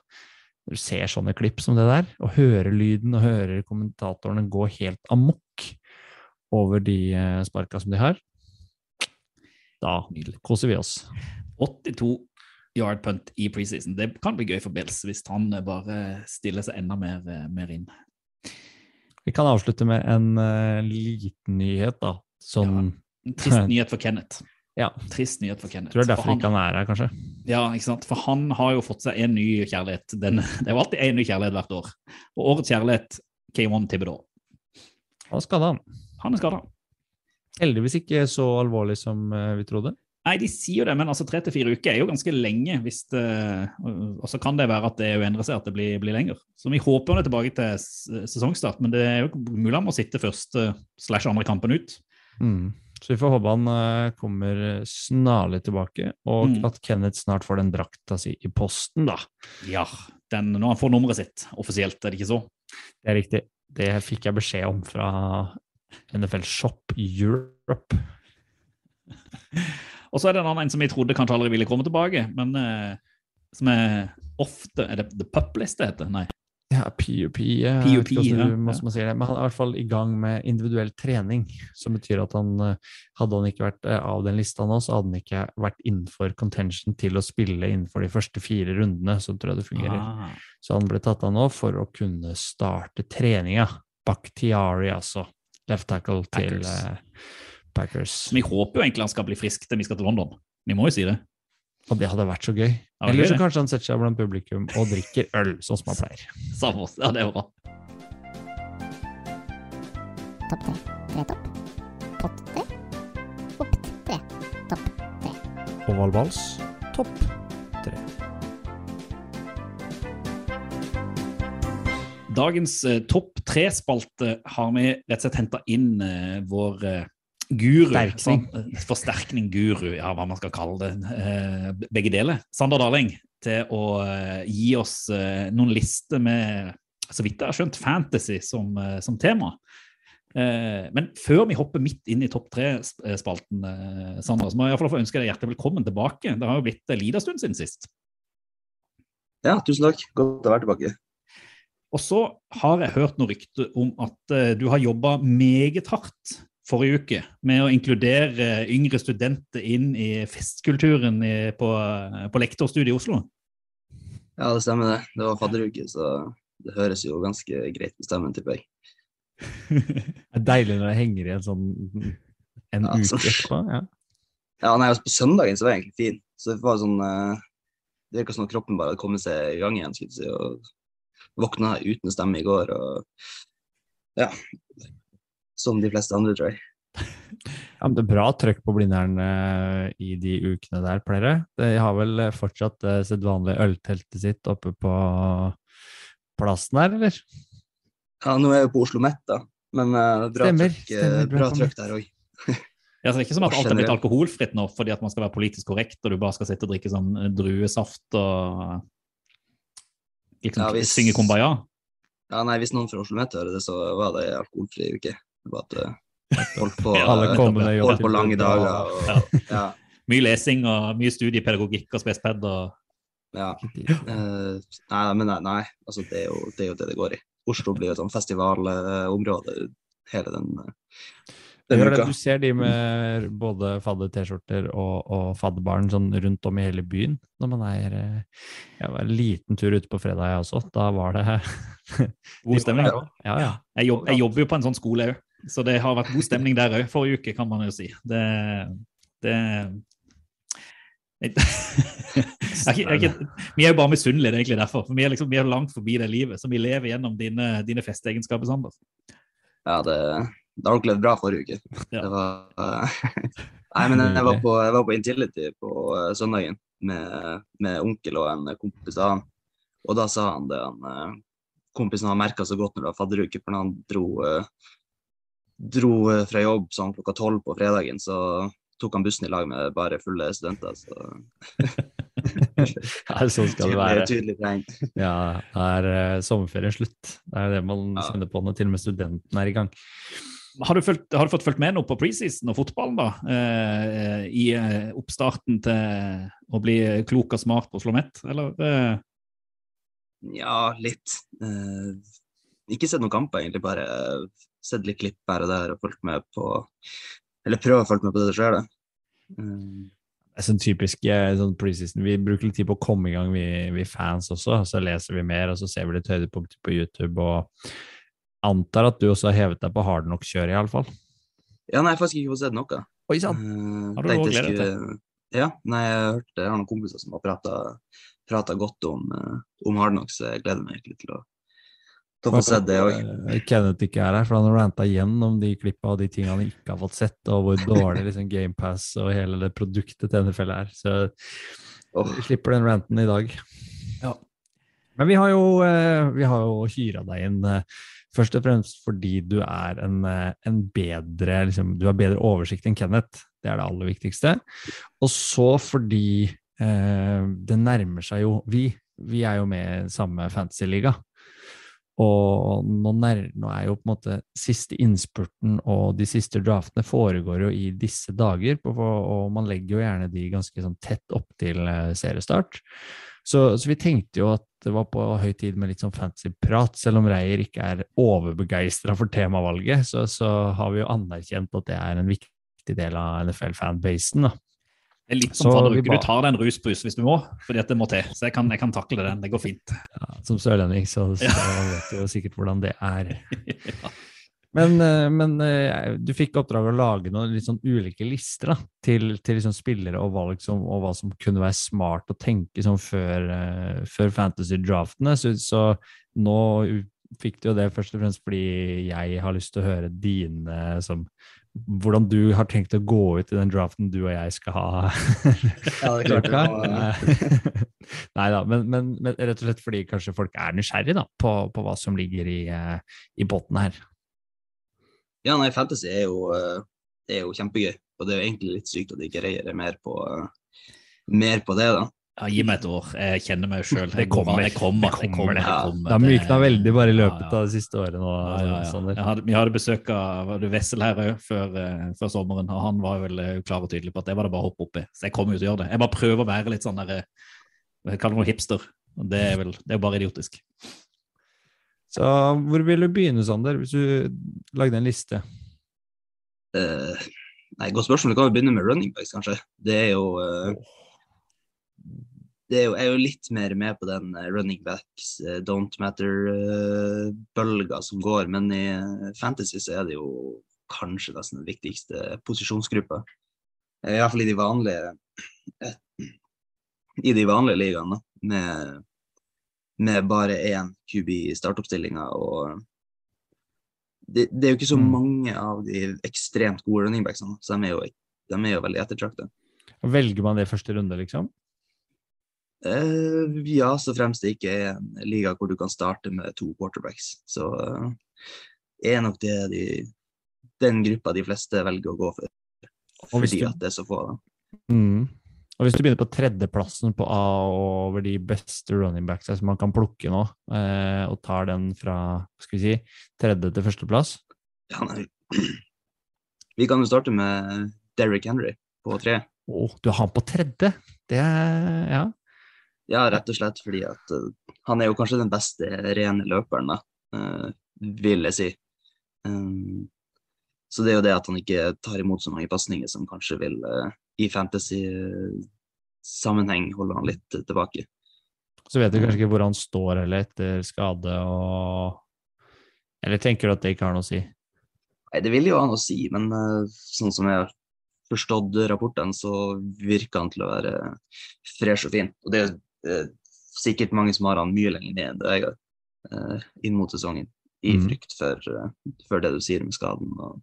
når du ser sånne klipp som det der, og hører lyden og hører kommentatorene gå helt amok over de eh, sparka som de har, da koser vi oss. 82 yard punt i preseason. Det kan bli gøy for Bills hvis han eh, bare stiller seg enda mer, eh, mer inn. Vi kan avslutte med en uh, liten nyhet, da. Sånn En trist nyhet for Kenneth. Ja. Trist nyhet for Kenneth. Tror det er derfor derfor ikke han er her, kanskje. Ja, ikke sant? For han har jo fått seg en ny kjærlighet. Den, det er jo alltid en ny kjærlighet hvert år. Og årets kjærlighet, K1 Tibbedaw. Han er skada. Han er skada. Heldigvis ikke så alvorlig som eh, vi trodde. Nei, de sier jo det, men altså tre til fire uker er jo ganske lenge. hvis det, Og så kan det være at det endrer seg, at det blir, blir lenger. Så vi håper han er tilbake til sesongstart, men det er jo mulig han må sitte første slash andre kampen ut. Mm. Så vi får håpe han eh, kommer snarlig tilbake, og Mm. at Kenneth snart får den drakta si i posten, da. Ja, den, når han får nummeret sitt offisielt, er det ikke så? Det er riktig. Det fikk jeg beskjed om fra NFL Shop Europe. Og så er det en annen en som jeg trodde kanskje aldri ville komme tilbake, men eh, som er ofte Er det The Pup List det heter? Nei. Ja, PUP. jeg PUP, ja. Men han er i hvert fall i gang med individuell trening, som betyr at han eh, Hadde han ikke vært eh, av den lista nå, så hadde han ikke vært innenfor contention til å spille innenfor de første fire rundene. Så tror jeg det fungerer. Ah. Så han ble tatt av nå for å kunne starte treninga. Bakhtiari, altså. Left tackle til Packers. Packers. Vi håper jo egentlig han skal bli frisk til vi skal til London. Vi må jo si det. Og det hadde vært så gøy. Ja, Eller så kanskje han setter seg blant publikum og drikker øl, sånn som han pleier. Samme oss. Ja, det er bra. Topp tre. Tre topp. Pott tre. Opp tre. Topp tre. Oval vals, topp tre. Dagens eh, topp tre-spalte har vi rett og slett henta inn eh, vår eh, guru. Forsterkning. Sånn, forsterkning, guru, ja, hva man skal kalle det. Eh, begge deler. Sander Darling til å eh, gi oss eh, noen lister med, så vidt jeg har skjønt, fantasy som, som tema. Eh, men før vi hopper midt inn i topp tre-spalten, Sander, så må jeg i hvert fall få ønske deg hjertelig velkommen tilbake. Det har jo blitt en liten stund siden sist. Ja, tusen takk. Godt å være tilbake. Og så har jeg hørt noe rykte om at du har jobba meget hardt forrige uke med å inkludere yngre studenter inn i festkulturen i, på, på lektorstudiet i Oslo. Ja, det stemmer det. Det var fadderuke, så det høres jo ganske greit med stemmen, tipper jeg. Det er deilig når det henger i en sånn en Ja, så- uke etterpå. Ja. Ja, nei, altså, på søndagen så var jeg egentlig fin. Så det var sånn eh, Det virka som at kroppen bare hadde kommet seg i gang igjen, skulle jeg si. Og våkna uten stemme i går, og ja. Som de fleste andre, tror jeg. Ja, men det er bra trøkk på Blindern eh, i de ukene der, pleier det. De har vel eh, fortsatt uh, sedvanlig ølteltet sitt oppe på plassen her, eller? Ja, nå er jeg jo på Oslo Mett, da. Men uh, bra Stemmer, trøkk, eh, stemmer, er bra på trøkk der òg. Ja, så det er ikke som at alt er blitt alkoholfritt nå fordi at man skal være politisk korrekt og du bare skal sitte og drikke sånn eh, druesaft og liksom Ja, hvis- synge kumbaya. Ja, nei, hvis noen fra Oslo Mett hører det, så var det alkoholfri uke. Det var eh, holdt på, eh, holdt på lange dager. og- Ja. ja, Mye lesing og mye studiepedagogikk og spesped og ja. Uh, nei, men nei, nei. Altså, det, er jo, det er jo det det går i. Oslo blir jo et sånn festivalområde hele den, eh, Det den uka. Du ser de med både fadder-T-skjorter og, og fadderbarn sånn rundt om i hele byen. Når man er Jeg var en liten tur ute på fredag, jeg også. Da var det god stemning. Ja, ja. Jeg, jobb, jeg jobber jo på en sånn skole òg, så det har vært god stemning der òg. Forrige uke, kan man jo si. Det, det jeg, jeg, jeg, Vi er jo bare misunnelige, det er egentlig derfor. For vi er, liksom, vi er langt forbi det livet, så vi lever gjennom dine, dine festeegenskaper, Sander. Ja, det, det har dere levd bra forrige uke. Ja. Det var uh, Nei, men jeg var på, jeg var på Intility på uh, søndagen med, med onkel og en kompis av han. Og da sa han det han uh, Kompisen har merka så godt når det var fadderuke, for han dro, dro eh, fra jobb sånn klokka tolv på fredagen, så tok han bussen i lag med bare fulle studenter. Så Ja, sånn skal det være. tydelig tydelig Ja, da er uh, sommerferien slutt. Det er det man Ja. kjenner på når til og med studentene er i gang. Har du, følt, har du fått fulgt med noe på preseason og fotballen, da? Eh, I eh, oppstarten til å bli klok og smart på Slomett, eller? Eh, Ja, litt. Eh, ikke sett noen kamper, egentlig. Bare sett litt klipp her og der og fulgt med på Eller prøvd å følge med på det som skjer, da. Eh, Det er sånn typisk eh, sånn preseason. Vi bruker litt tid på å komme i gang, vi, vi fans også. Så leser vi mer, og så ser vi litt høydepunkter på YouTube. Og antar at du også har hevet deg på hardnok-kjøret, iallfall. ja, nei, jeg har faktisk ikke fått sett noe. Oi sann! Eh, Har du jeg gledet deg? Ja, nei, jeg har hørt jeg har noen kompiser som har prata godt om, uh, om Hardnox, så jeg gleder meg egentlig til å, til å få sett det òg. Eh, Kenneth ikke er her, for han har ranta igjen om de klippa og de tingene han ikke har fått sett, og hvor dårlig liksom, GamePass og hele det produktet til NFL er. Så Åh. vi slipper den ranten i dag. Ja. Men vi har jo, eh, vi har jo hyra deg inn eh, først og fremst fordi du er en, en bedre liksom, Du har bedre oversikt enn Kenneth. Det er det aller viktigste. Og så fordi eh, det nærmer seg jo Vi, vi er jo med i samme fantasyliga. Og nå, nær, nå er jo på en måte siste innspurten og de siste draftene foregår jo i disse dager, og man legger jo gjerne de ganske sånn tett opp til eh, seriestart. Så, så vi tenkte jo at det var på høy tid med litt sånn fancy-prat. Selv om Reier ikke er overbegeistra for temavalget, så, så har vi jo anerkjent at det er en viktig del av NFL-fanbasen. da. Det er litt som fadderuke. Bare... Du tar deg en rusbrus hvis du må, fordi at det må til. Så jeg kan, jeg kan takle den. Det går fint. Ja, som sørlending så, så vet du jo sikkert hvordan det er. Men, eh, men eh, du fikk oppdrag å lage noen litt sånn ulike lister da, til, til liksom spillere og valg som, og hva som kunne være smart å tenke sånn før, eh, før fantasy-draftene. Så, så nå fikk du jo det først og fremst fordi jeg har lyst til å høre dine som hvordan du har tenkt å gå ut i den draften du og jeg skal ha. Ja, det klarte jeg. Nei da, men, men, men rett og slett fordi kanskje folk er nysgjerrig da, på, på hva som ligger i, eh, i potten her. Ja, nei, fantasy er jo, eh, er jo kjempegøy. Og det er jo egentlig litt sykt at ikke Reier er mer på, eh, mer på det, da. Ja, gi meg et år. Jeg kjenner meg sjøl. Det kommer. Jeg kommer. Det Jeg kommer, kommer. det. Jeg kommer. Det har mykna veldig bare i løpet Ja, ja. av det siste året nå. Ja, ja, ja. Sander. Jeg hadde, vi hadde besøk av Wessel her òg før, eh, før sommeren, og han var vel eh, klar og tydelig på at det var det bare å hoppe oppi. Så jeg kommer jo til å gjøre det. Jeg bare prøver å være litt sånn der eh, Jeg kaller meg hipster. Det er vel det er bare idiotisk. Så hvor vil du begynne, Sander, hvis du lagde en liste? Uh, nei, Godt spørsmål. Vi kan jo begynne med running backs, kanskje. Det er jo uh det er jo, jeg er jo litt mer med på den eh, running backs eh, don't matter-bølga som går, men i eh, fantasy så er det jo kanskje nesten den viktigste posisjonsgruppa. Eh, I hvert fall i de vanlige eh, i de vanlige ligaene, med, med bare én QB i startoppstillinga. og det, det er jo ikke så Mm. mange av de ekstremt gode running backsene, så de er jo, de er jo veldig ettertrakta. Velger man det i første runde, liksom? Eh, ja, så fremst det ikke er en liga hvor du kan starte med to quarterbacks. Så eh, er nok det de, den gruppa de fleste velger å gå for. Fordi du- at det er så få. Da. Mm. Og hvis du begynner på tredjeplassen på A over de beste running backs som man kan plukke nå, eh, og tar den fra skal vi si, tredje til førsteplass Ja, nei. Vi kan jo starte med Derrick Henry på tre. Å, du har han på tredje! Det er Ja. Ja, rett og slett fordi at uh, han er jo kanskje den beste rene løperen, da, uh, vil jeg si. Um, så det er jo det at han ikke tar imot så mange pasninger som kanskje vil uh, i fantasy-sammenheng holde han litt tilbake. Så vet du kanskje ikke hvor han står heller etter skade og Eller tenker du at det ikke har noe å si? Nei, det vil jo ha noe å si, men sånn som jeg har forstått rapportene, så virker han til å være fresh og fin. Og det er eh, sikkert mange som har han mye lenger ned enn det jeg har, eh, inn mot sesongen. I mm. frykt for, eh, for det du sier med skaden. Og,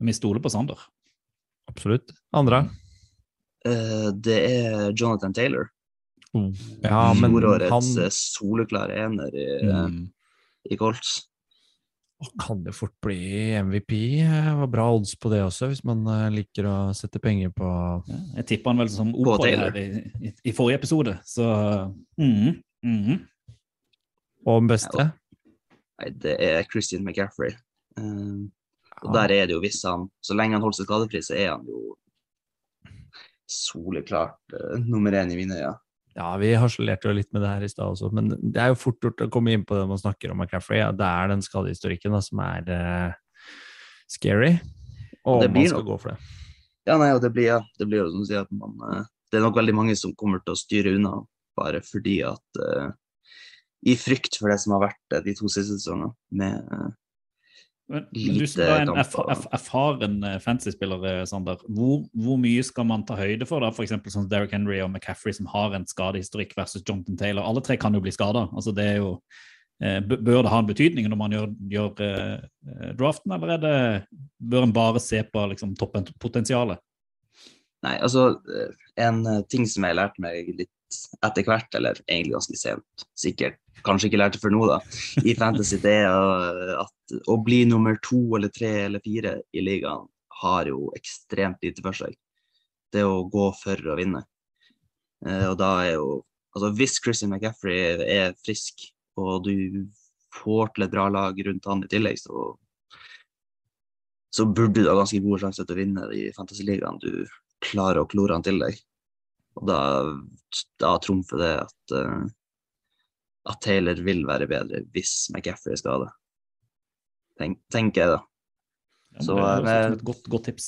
Vi stoler på Sander. Absolutt. Andre? Eh, det er Jonathan Taylor. Ja, men Fjorårets han eh, soleklare ener i, Mm. i Colts. Kan det fort bli MVP. Det var bra odds på det også, hvis man eh, liker å sette penger på Ja, jeg tippa han vel som På her i, i, i forrige episode, så mm, mm. Og den beste. Nei, det er Christian McCaffrey. Eh, og Ja. der er det jo hvis han Så lenge han holder seg skadefri, så er han jo soleklart uh, nummer én i mine øyne. Ja, vi harselerte jo litt med det her i stad også, men det er jo fort gjort å komme inn på det man snakker om McCaffrey. Ja, det er den skadehistorikken da, som er uh, scary, og om man skal nok- gå for det. Ja, nei, og det blir, ja, det blir jo som du sier at man uh, Det er nok veldig mange som kommer til å styre unna bare fordi at uh, I frykt for det som har vært de to siste sesongene, med, Men, du som er en erf erf erfaren eh, fantasy-spiller, eh, Sander, hvor, hvor mye skal man ta høyde for, da? f.eks. sånn Derrick Henry og McCaffrey som har en skadehistorikk versus Jonathan Taylor? Alle tre kan jo bli skada. Altså, det er jo eh, Bør det ha en betydning når man gjør, gjør eh, draften, eller er det, bør en bare se på liksom, toppenpotensialet? Nei, altså en ting som jeg lærte meg litt etter hvert, eller egentlig ganske sent, sikkert kanskje ikke lærte før nå, da, i Fantasy, det er at å bli nummer to eller tre eller fire i ligaen har jo ekstremt lite for seg. Det å gå for å vinne. Eh, Og da er jo Altså hvis Christian McCaffrey er frisk, og du får til et bra lag rundt han i tillegg, så så burde du ha ganske gode sjanser til å vinne i Fantasy-ligaen. Du klarer å klore han til deg. Og da, da trumfer det at, eh, at Taylor vil være bedre hvis McCaffrey er skadet. Tenk, tenker jeg, da. Ja, Så, det er eh, et godt, godt tips.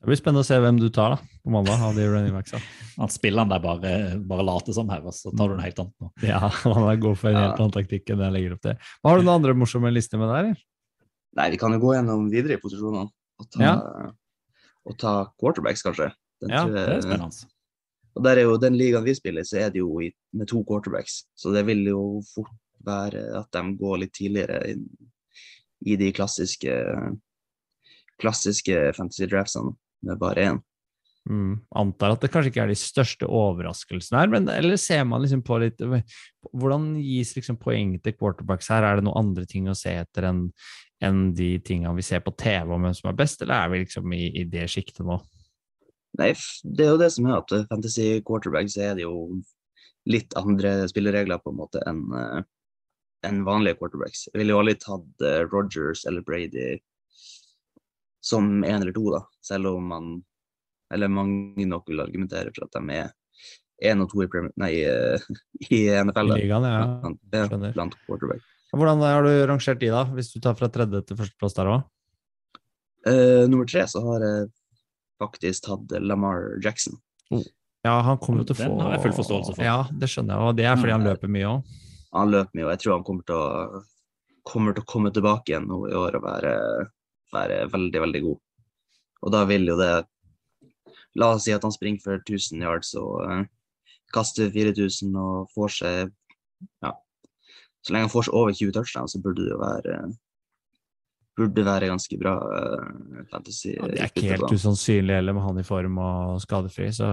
Det blir spennende å se hvem du tar da, på mandag av de running backsa. At spilleren der bare, bare later som her, og så tar du noe helt annet nå. Ja, han er god for en Ja. helt annen taktikk enn jeg legger opp til. Hva Har du noen andre morsomme lister med der? eller? Nei, vi kan jo gå gjennom videre i posisjonene og ta, og ta quarterbacks, kanskje. Den Ja, tror Det er spennende. Og der er jo den ligaen vi spiller, så er det jo i, med to quarterbacks. Så det vil jo fort være at de går litt tidligere i, i de klassiske klassiske fantasy draftsene med bare én. Mm, antar at det kanskje ikke er de største overraskelsene her, men eller ser man liksom på litt Hvordan gis liksom poeng til quarterbacks her? Er det noen andre ting å se etter enn en de tingene vi ser på TV om hvem som er best, eller er vi liksom i, i det sjiktet nå? Nei, det er jo det som er at eh, fantasy quarterbacks er det jo litt andre spilleregler på en måte enn eh, enn vanlige quarterbacks. Jeg ville jo aldri tatt uh, Rogers eller Brady som én eller to, da. Selv om man eller mange nok vil argumentere for at de er én og to i, Premier, nei, eh, i NFL. I ligaen, ja. Blant, ja, blant quarterback. Hvordan har du rangert de, da, hvis du tar fra tredje til førsteplass der òg? Uh, nummer tre så har jeg faktisk hadde Lamar Jackson. Ja, han kommer jo til å få Den har jeg full forståelse for. Ja, det skjønner jeg, og det er fordi han Mm. løper mye òg. Han løper mye, og jeg tror han kommer til å, kommer til å komme tilbake igjen nå i år og være, være veldig, veldig god. Og da vil jo det La oss si at han springer for 1000 yards og uh, kaster 4000 og får seg Ja. Så lenge han får seg over 20 touchdowns, så burde det jo være Burde være ganske bra uh, fantasy. Ja, det er ikke helt usannsynlig heller, med han i form og skadefri, så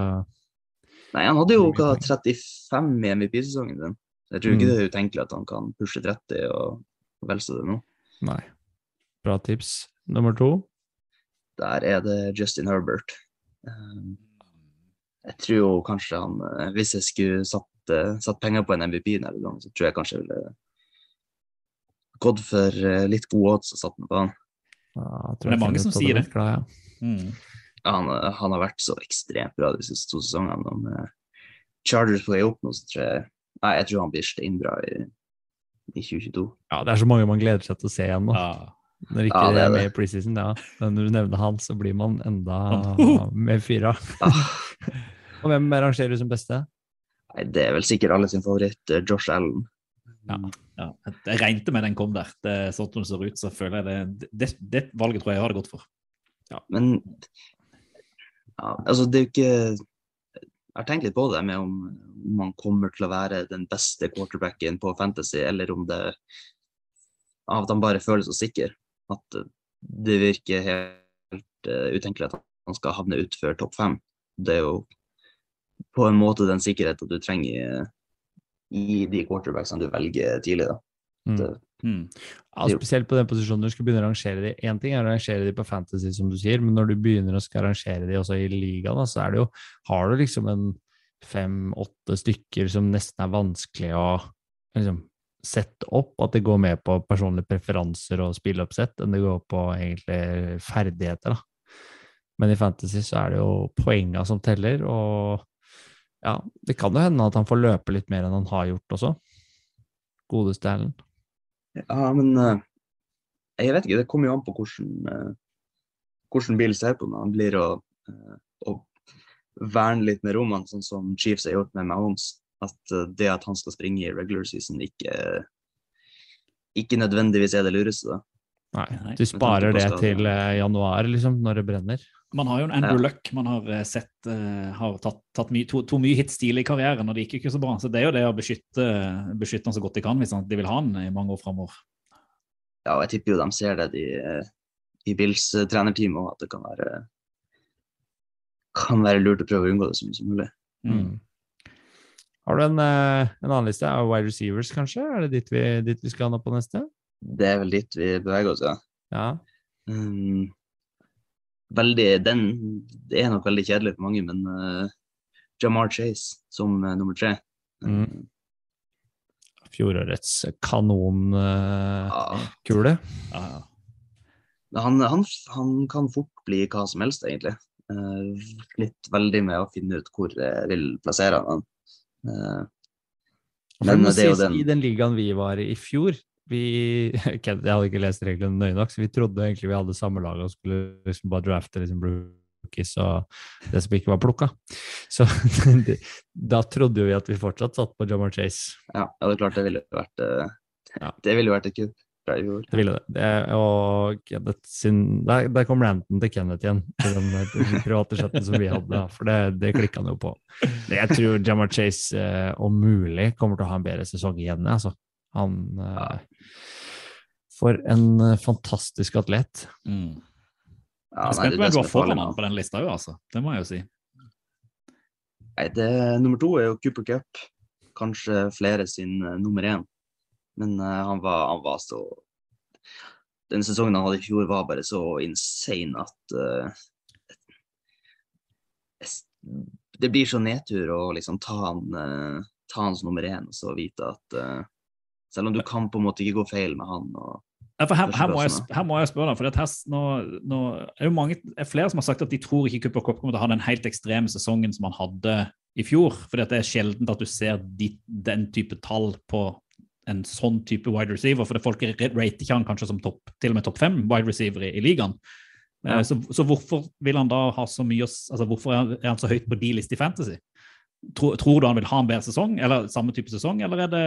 Nei, han hadde jo hva, 35 i MVP-sesongen sin. Jeg tror ikke Mm. det er utenkelig at han kan pushe 30 og, vel så det nå. nei. Bra tips. Nummer to? Der er det Justin Herbert. Um, jeg tror jo kanskje han eh, Hvis jeg skulle satt, eh, satt penger på en MVP så tror jeg kanskje jeg ville gått for eh, litt gode odds og satt meg på han. Ja, Det er mange som sier det. Klar, ja. Mm. Ja, Han, eh, han har vært så ekstremt bra de siste to sesongene. Om Chargers vei opp nå, så tror jeg Nei, jeg tror han blir steinbra i, i 2022. ja, det er så mange man gleder seg til å se igjen nå. Ja. Når ikke Ja, det er med i preseason, ja. Men når du nevner han, så blir man enda Oh. mer fyra. Ah, Og hvem rangerer du som beste? nei, det er vel sikkert alle sin favoritt, Josh Allen. Ja. Ja. Jeg regnet med den kom der. Det er sånn som det ser ut, så føler jeg det, det, det valget tror jeg jeg har det godt for. Men ja, altså det er jo ikke Jeg har tenkt litt på det med om, om man kommer til å være den beste quarterbacken på Fantasy, eller om det av at han bare føles så sikker. At det virker helt uh, utenkelig at han skal havne utfor topp fem. Det er jo på en måte den sikkerheten du trenger i de quarterbacksene du velger tidlig. da. Mm. Det, Mm. Ja, spesielt på den posisjonen du skal begynne å rangere de. Én ting er å rangere de på Fantasy, som du sier, men når du begynner å skal rangere de også i ligaen, så er det jo Har du liksom en fem-åtte stykker som nesten er vanskelig å liksom sette opp, at det går mer på personlige preferanser og spilleoppsett enn det går på egentlig ferdigheter, da. Men i Fantasy så er det jo poenga som teller, og ja, det kan jo hende at han får løpe litt mer enn han har gjort også. Godeste Erlend. Ja, men eh, jeg vet ikke, det kommer jo an på hvordan, eh, hvordan bilen ser på når han blir å, eh, å verne litt med rommene, sånn som Chiefs har gjort med Mahomes. At det at han skal springe i regular season, ikke, ikke nødvendigvis er det lureste, da. Nei, du sparer det til januar, liksom, når det brenner. Man har jo en Andrew Ja. Luck. Man har eh, sett eh, har tatt, tatt my, to, to mye hits tidlig i karrieren, og det gikk ikke så bra. Så det er jo det å beskytte, beskytte han så godt de kan, hvis han, de vil ha han i mange år framover. Ja, og jeg tipper jo de ser det de, i Bills eh, trenerteam òg, at det kan være kan være lurt å prøve å unngå det så mye som mulig. Mm. Har du en, eh, en annen liste av wide receivers, kanskje? Er det dit vi, dit vi skal nå på neste? Det er vel dit vi beveger oss, ja. Ja. Um, veldig, den det er nok veldig kjedelig for mange, men uh, Jamar Chase som uh, nummer tre. Mm. Um, Fjorårets kanonkule. Uh, Ja, ja. Han, han, han kan fort bli hva som helst, egentlig. Eh, litt veldig med å finne ut hvor jeg vil plassere han. Eh, men det er jo den I den ligaen vi var i i fjor vi, Jeg hadde ikke lest reglene nøye nok, så vi trodde egentlig vi hadde samme lag og skulle liksom bare drafte liksom rookies og det som ikke var plukka. Så da trodde vi at vi fortsatt satt på Jamar Chase. Ja, ja, det er klart det ville vært eh, Det ville vært et fjor. Det ville det. det og Kenneth sin, der, der kom ranten til Kenneth igjen, til den, den private chatten som vi hadde, for det, det klikka han jo på. Jeg tror Jamar Chase, eh, om mulig, kommer til å ha en bedre sesong igjen. Altså. Han eh, For en eh, fantastisk atlet. Mm. Ja, Jeg er spent på hvem du har foran han. på den lista òg, altså. Det må jeg jo si. Nei, det, nummer to er jo Cooper Cup. Kanskje flere sin uh, nummer én. Men uh, han, var, han var så Den sesongen han hadde i fjor, var bare så insane at es- Det blir så nedtur å liksom ta han, ta han som nummer én og så vite at Selv om du kan på en måte ikke gå feil med han. og Ja, for her, her, må jeg, her må jeg spørre deg, for her, nå, nå er jo mange, er flere som har sagt at de tror ikke Cooper Cup kommer til å ha den helt ekstreme sesongen som han hadde i fjor. For det er sjelden at du ser de, den type tall på en sånn type wide receiver. For det folk rater ikke han kanskje som topp, til og med topp fem wide receiver i, i ligaen. Ja. Så, så hvorfor vil han da ha så mye altså Hvorfor er han, er han så høyt på de liste i Fantasy? Tror, tror du han vil ha en bedre sesong, eller samme type sesong, eller er det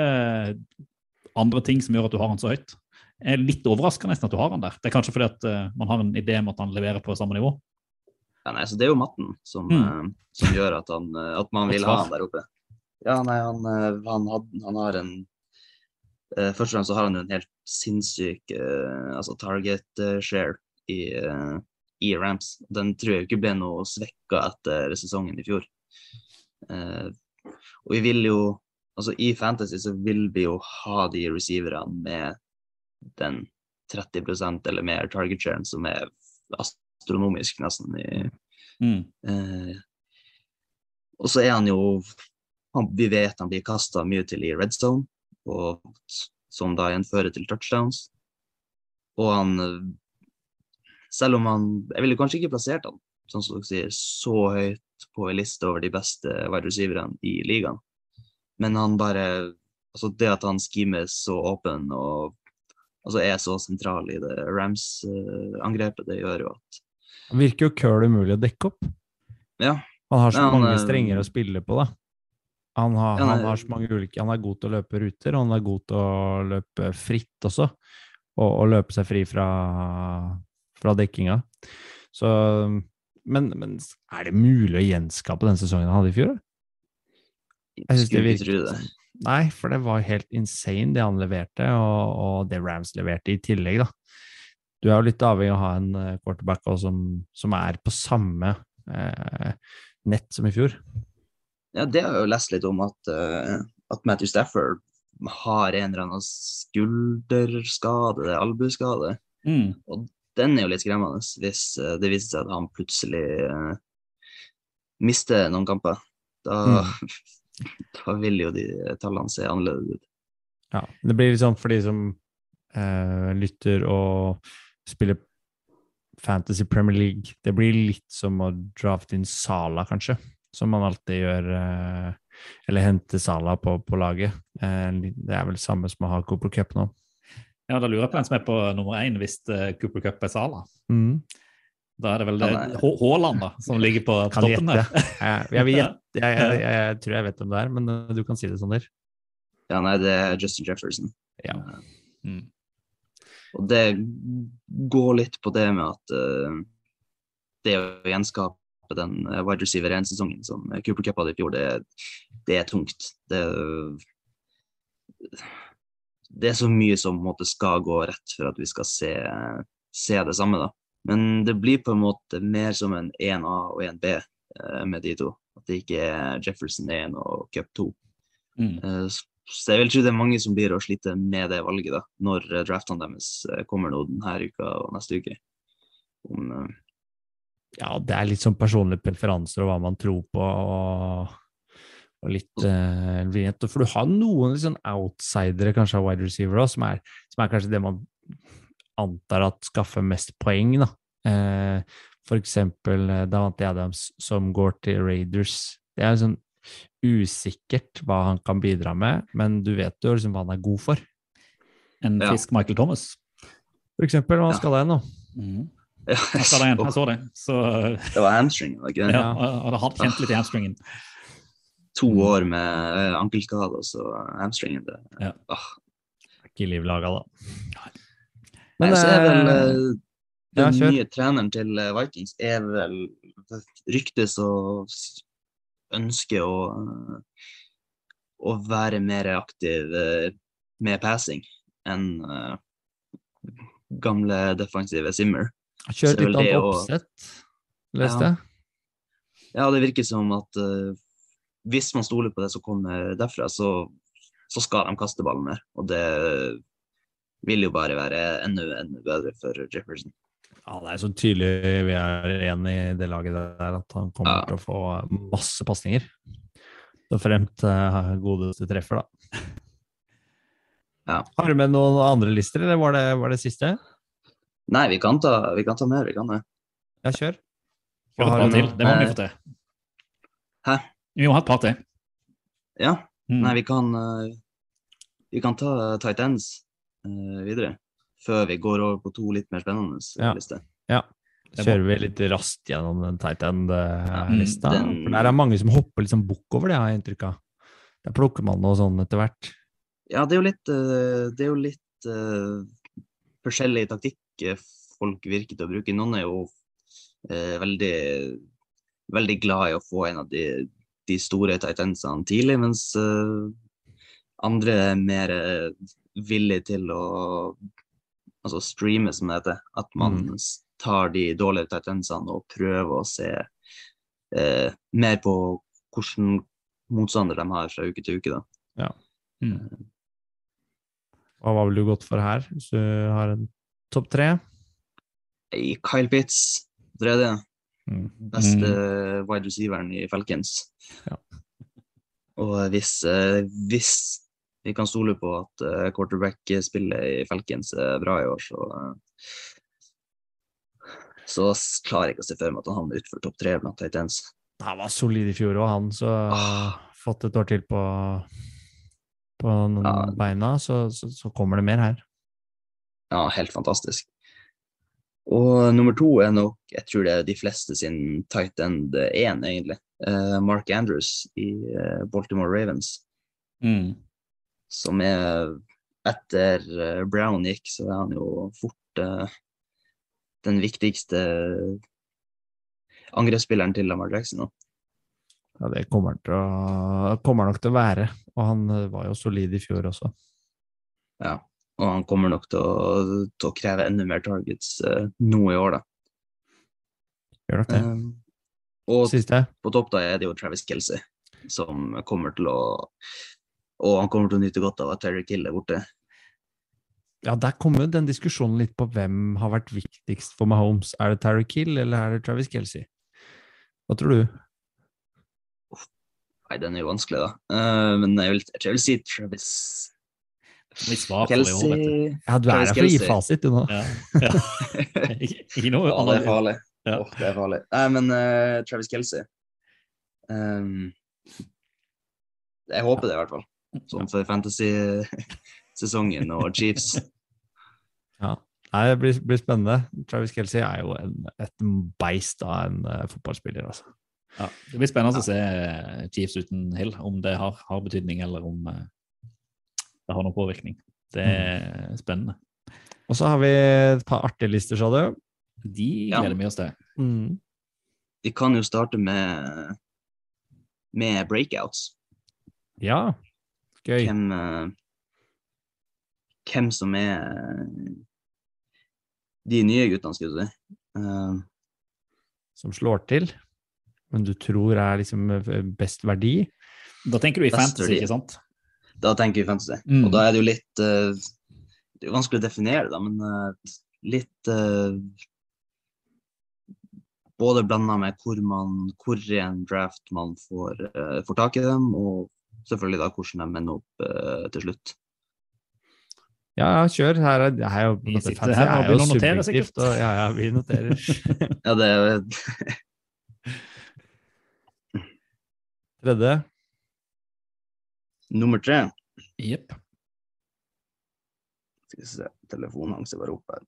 andre ting som gjør at du har han så høyt? Jeg er litt overraska nesten at du har han der. Det er kanskje fordi at uh, man har en idé om at han leverer på samme nivå. Ja, nei, så Det er jo matten som, Mm. uh, som gjør at, han, eh, at man vil ha han der oppe. Ja, nei, han, han, had, han har en uh, Først og fremst så har han jo en helt sinnssyk altså target share i, i Rams. Den tror jeg ikke ble noe svekka etter sesongen i fjor. Og vi vil jo Altså i Fantasy så vil vi jo ha de receiverne med den 30% eller mer target sharen som er astronomisk nesten i, Mm. Eh, og så er han jo han, Vi vet han blir kasta mye til i red zone, og, som da igjen fører til touchdowns. Og han eh, Selv om han Jeg ville kanskje ikke plassert han sånn som dere sier, så høyt på en liste over de beste wide receiverne i ligaen. Men han bare altså Det at han schemer så åpen og altså er så sentral i det Rams-angrepet, det gjør jo at Han virker jo køl umulig å dekke opp. Ja. Han har så han, mange eh, strenger å spille på, da. Han har, Ja, han har så mange ulike Han er god til å løpe ruter, og han er god til å løpe fritt også. Og, og løpe seg fri fra, fra dekkinga. Så men, men er det mulig å gjenskape den sesongen han hadde i fjor? da? Jeg syns det det. sånn. Nei, for det var helt insane det han leverte, og, og det Rams leverte i tillegg, da. Du er jo litt avhengig av å ha en eh, quarterback også som, som er på samme eh, nett som i fjor. Ja, det har jeg jo lest litt om, at, uh, at Matthew Stafford har en eller annen skulderskade, det er albueskade. Mm. Den er jo litt skremmende hvis eh, det viser seg at han plutselig uh, mister noen kamper. Da, da vil jo de tallene se annerledes ut. Ja, det blir litt sånn for de som eh, lytter og spiller Fantasy Premier League. Det blir litt som å drafte inn Sala, kanskje, som man alltid gjør. Eh, eller hente Sala på, på laget. Eh, det er vel samme som å ha Cooper Cup nå. Ja, Da lurer jeg på hvem som er på nummer én hvis eh, Cooper Cup er Sala. Mm. Da er det vel Haaland da, som ligger på Kan toppen der. Jeg, jeg. Jeg, jeg, jeg, jeg tror jeg vet hvem det er, men eh, du kan si det sånn der. Ja, nei, det er Justin Jefferson. Ja. Mm. Og det går litt på det med at uh, det å gjenskape den eh, wide receiver 1-sesongen som Cooper Cup hadde i fjor, det, det er tungt. Det, det er så mye som på en måte skal gå rett for at vi skal se, se det samme, da. Men det blir på en måte mer som en 1A og 1B eh, med de to. At det ikke er Jefferson 1 og Cup 2. Mm. Eh, Så jeg vil tro det er mange som blir å slite med det valget da, når eh, draftene deres eh, kommer nå denne uka og neste uke. Om, eh, Ja, det er litt sånn personlige preferanser og hva man tror på, og, og litt eh. For du har noen sånn outsidere kanskje av wide receiver også, som, er, som er kanskje det man antar at skaffer mest poeng, da. Eh, for eksempel eh, Davante Adams som går til Raiders. Det er sånn usikkert hva han kan bidra med, men du vet jo liksom hva han er god for. En Ja. Michael Thomas. For eksempel, hva Ja. skal det nå? Mm. ja, Jeg igjen, jeg så det. Så det var hamstring, var ikke det? ja, jeg hadde hatt kjent litt i hamstringen. To år med eh, ankelskade og så hamstringen. Det. Ja. er Ikke livlaga, da. Men, så er vel eh, eh, ja, den nye treneren til eh, Vikings er vel ryktes å ønske å, å være mer aktiv med passing enn gamle defensive Simmer. Kjørt litt å- oppsett, leste jeg. Ja, det virker som at uh, hvis man stoler på det som kommer derfra, så, så skal de kaste ballen mer. Og det vil jo bare være enda, enda bedre for Jefferson. Ja, det er så tydelig vi er enig i det laget der, at han kommer Ja. til å få masse pasninger. Så fremt uh, godeste treffer, da. Ja. Har du med noen andre lister, eller var det, var det siste? Nei, vi kan ta, vi kan ta mer, vi kan det. Ja, kjør. Et Har par til. Det må vi Eh, få til. Hæ? Vi må ha et par til. Ja, Mm. nei, vi kan, eh, vi kan ta tight ends videre. Før vi går over på to litt mer spennende eh, Ja. lister. Ja. Kjører vi litt raskt gjennom den tight end-lista? den- der er mange som hopper liksom bukk over det, har jeg inntrykk av. Der plukker man noe sånn etter hvert. Ja, det er jo litt, eh, det er jo litt uh, forskjellig taktikk eh, folk virker til å bruke. Noen er jo uh, veldig, veldig glad i å få en av de, de store tight endsene tidlig, mens uh, andre er mer eh, villige til å altså streame, som det heter. At man Mm. tar de dårlige tendensene og prøver å se eh, mer på hvilken motstander de har fra uke til uke. da. Mm. Og hva ville du gått for her, hvis du har en topp tre? Kyle Pitts, tredje. Mm. Beste wide receiveren i Falcons. Ja. Og hvis, eh, hvis vi kan stole på at eh, quarterback-spillet i Falcons er bra i år, så eh, så klarer jeg ikke å se for meg at han havner utenfor topp tre blant tight ends. Han var solid i fjor òg, han. Så Ah. fått et år til på, på Ja. beina, så, så, så kommer det mer her. Ja, helt fantastisk. Og nummer to er nok, jeg tror det er de fleste sin tight end én, egentlig. Uh, Mark Andrews i Baltimore Ravens. Mm. Som er etter eh, Brown gikk, så er han jo fort eh, den viktigste angrepsspilleren til Lamar Jackson nå. Ja, det kommer, han kommer nok til å være. Og han eh, var jo solid i fjor også. Ja. Og han kommer nok til å, til å kreve enda mer targets eh, nå i år, da. Gjør nok det. Um, og Siste? på topp da er det jo Travis Kelsey, som kommer til å Og han kommer til å nyte godt av at Terry Kill er borte. Ja, der kommer den diskusjonen litt på hvem har vært viktigst for Mahomes. Er det Terry Kill, eller er det Travis Kelsey? Hva tror du? Nei, den er jo vanskelig, da. Uh, men jeg vil, jeg vil si Travis Vi Kelsey år, du. Ja, du er her for å gi fasit, du nå. Ja. Ja. Ikke, noe Ja, det er farlig. Ja. Oh, det er farlig. Nei, men uh, Travis Kelsey um, Jeg håper det, i hvert fall. Sånn for fantasy-sesongen og Chiefs. Ja. Nei, det blir, blir spennende. Travis Kelsey er jo en, et beist av en uh, fotballspiller, altså. Ja, det blir spennende å se Chiefs uten Hill, om det har, har betydning, eller om uh, det har noen påvirkning. Det er spennende. Og så har vi et par artige lister, sa du. De Ja. gleder vi oss til. Mm. Vi kan jo starte med, med breakouts. Ja, gøy. Hvem, eh, hvem som er eh, de nye guttene, skal du si. Uh, Som slår til, men du tror er liksom best verdi. Da tenker du i fantasy, verdi. ikke sant? da tenker vi fantasy. Mm. Og da er det jo litt uh, Det er jo vanskelig å definere, da, men uh, litt Både blanda med hvor man hvor i en draft man får, får tak i dem, og selvfølgelig da hvordan de ender opp uh, til slutt. Ja, kjør. Her er, her er jo, Vi sitter her og er begynner å notere, sikkert. Og, ja, ja, vi noterer. Ja, det er Tredje. nummer tre. Jepp. Skal vi se, telefonen hans er bare oppe her.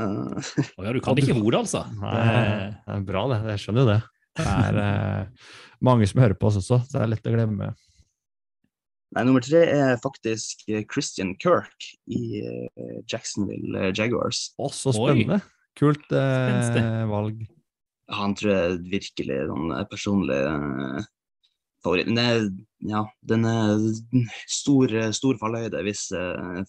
Eh, Å ja, du kan ikke ordet, altså. Nei, det er bra, det. Jeg skjønner jo det. Det er uh, mange som hører på oss også, så det er lett å glemme. Nei, nummer tre er faktisk eh, Christian Kirk i eh, Jacksonville Jaguars. Å, så Oi. spennende. Kult eh, valg. Han tror jeg virkelig er sånn eh, personlig eh, favoritt. Men det er, ja, den er stor, stor fallhøyde hvis eh,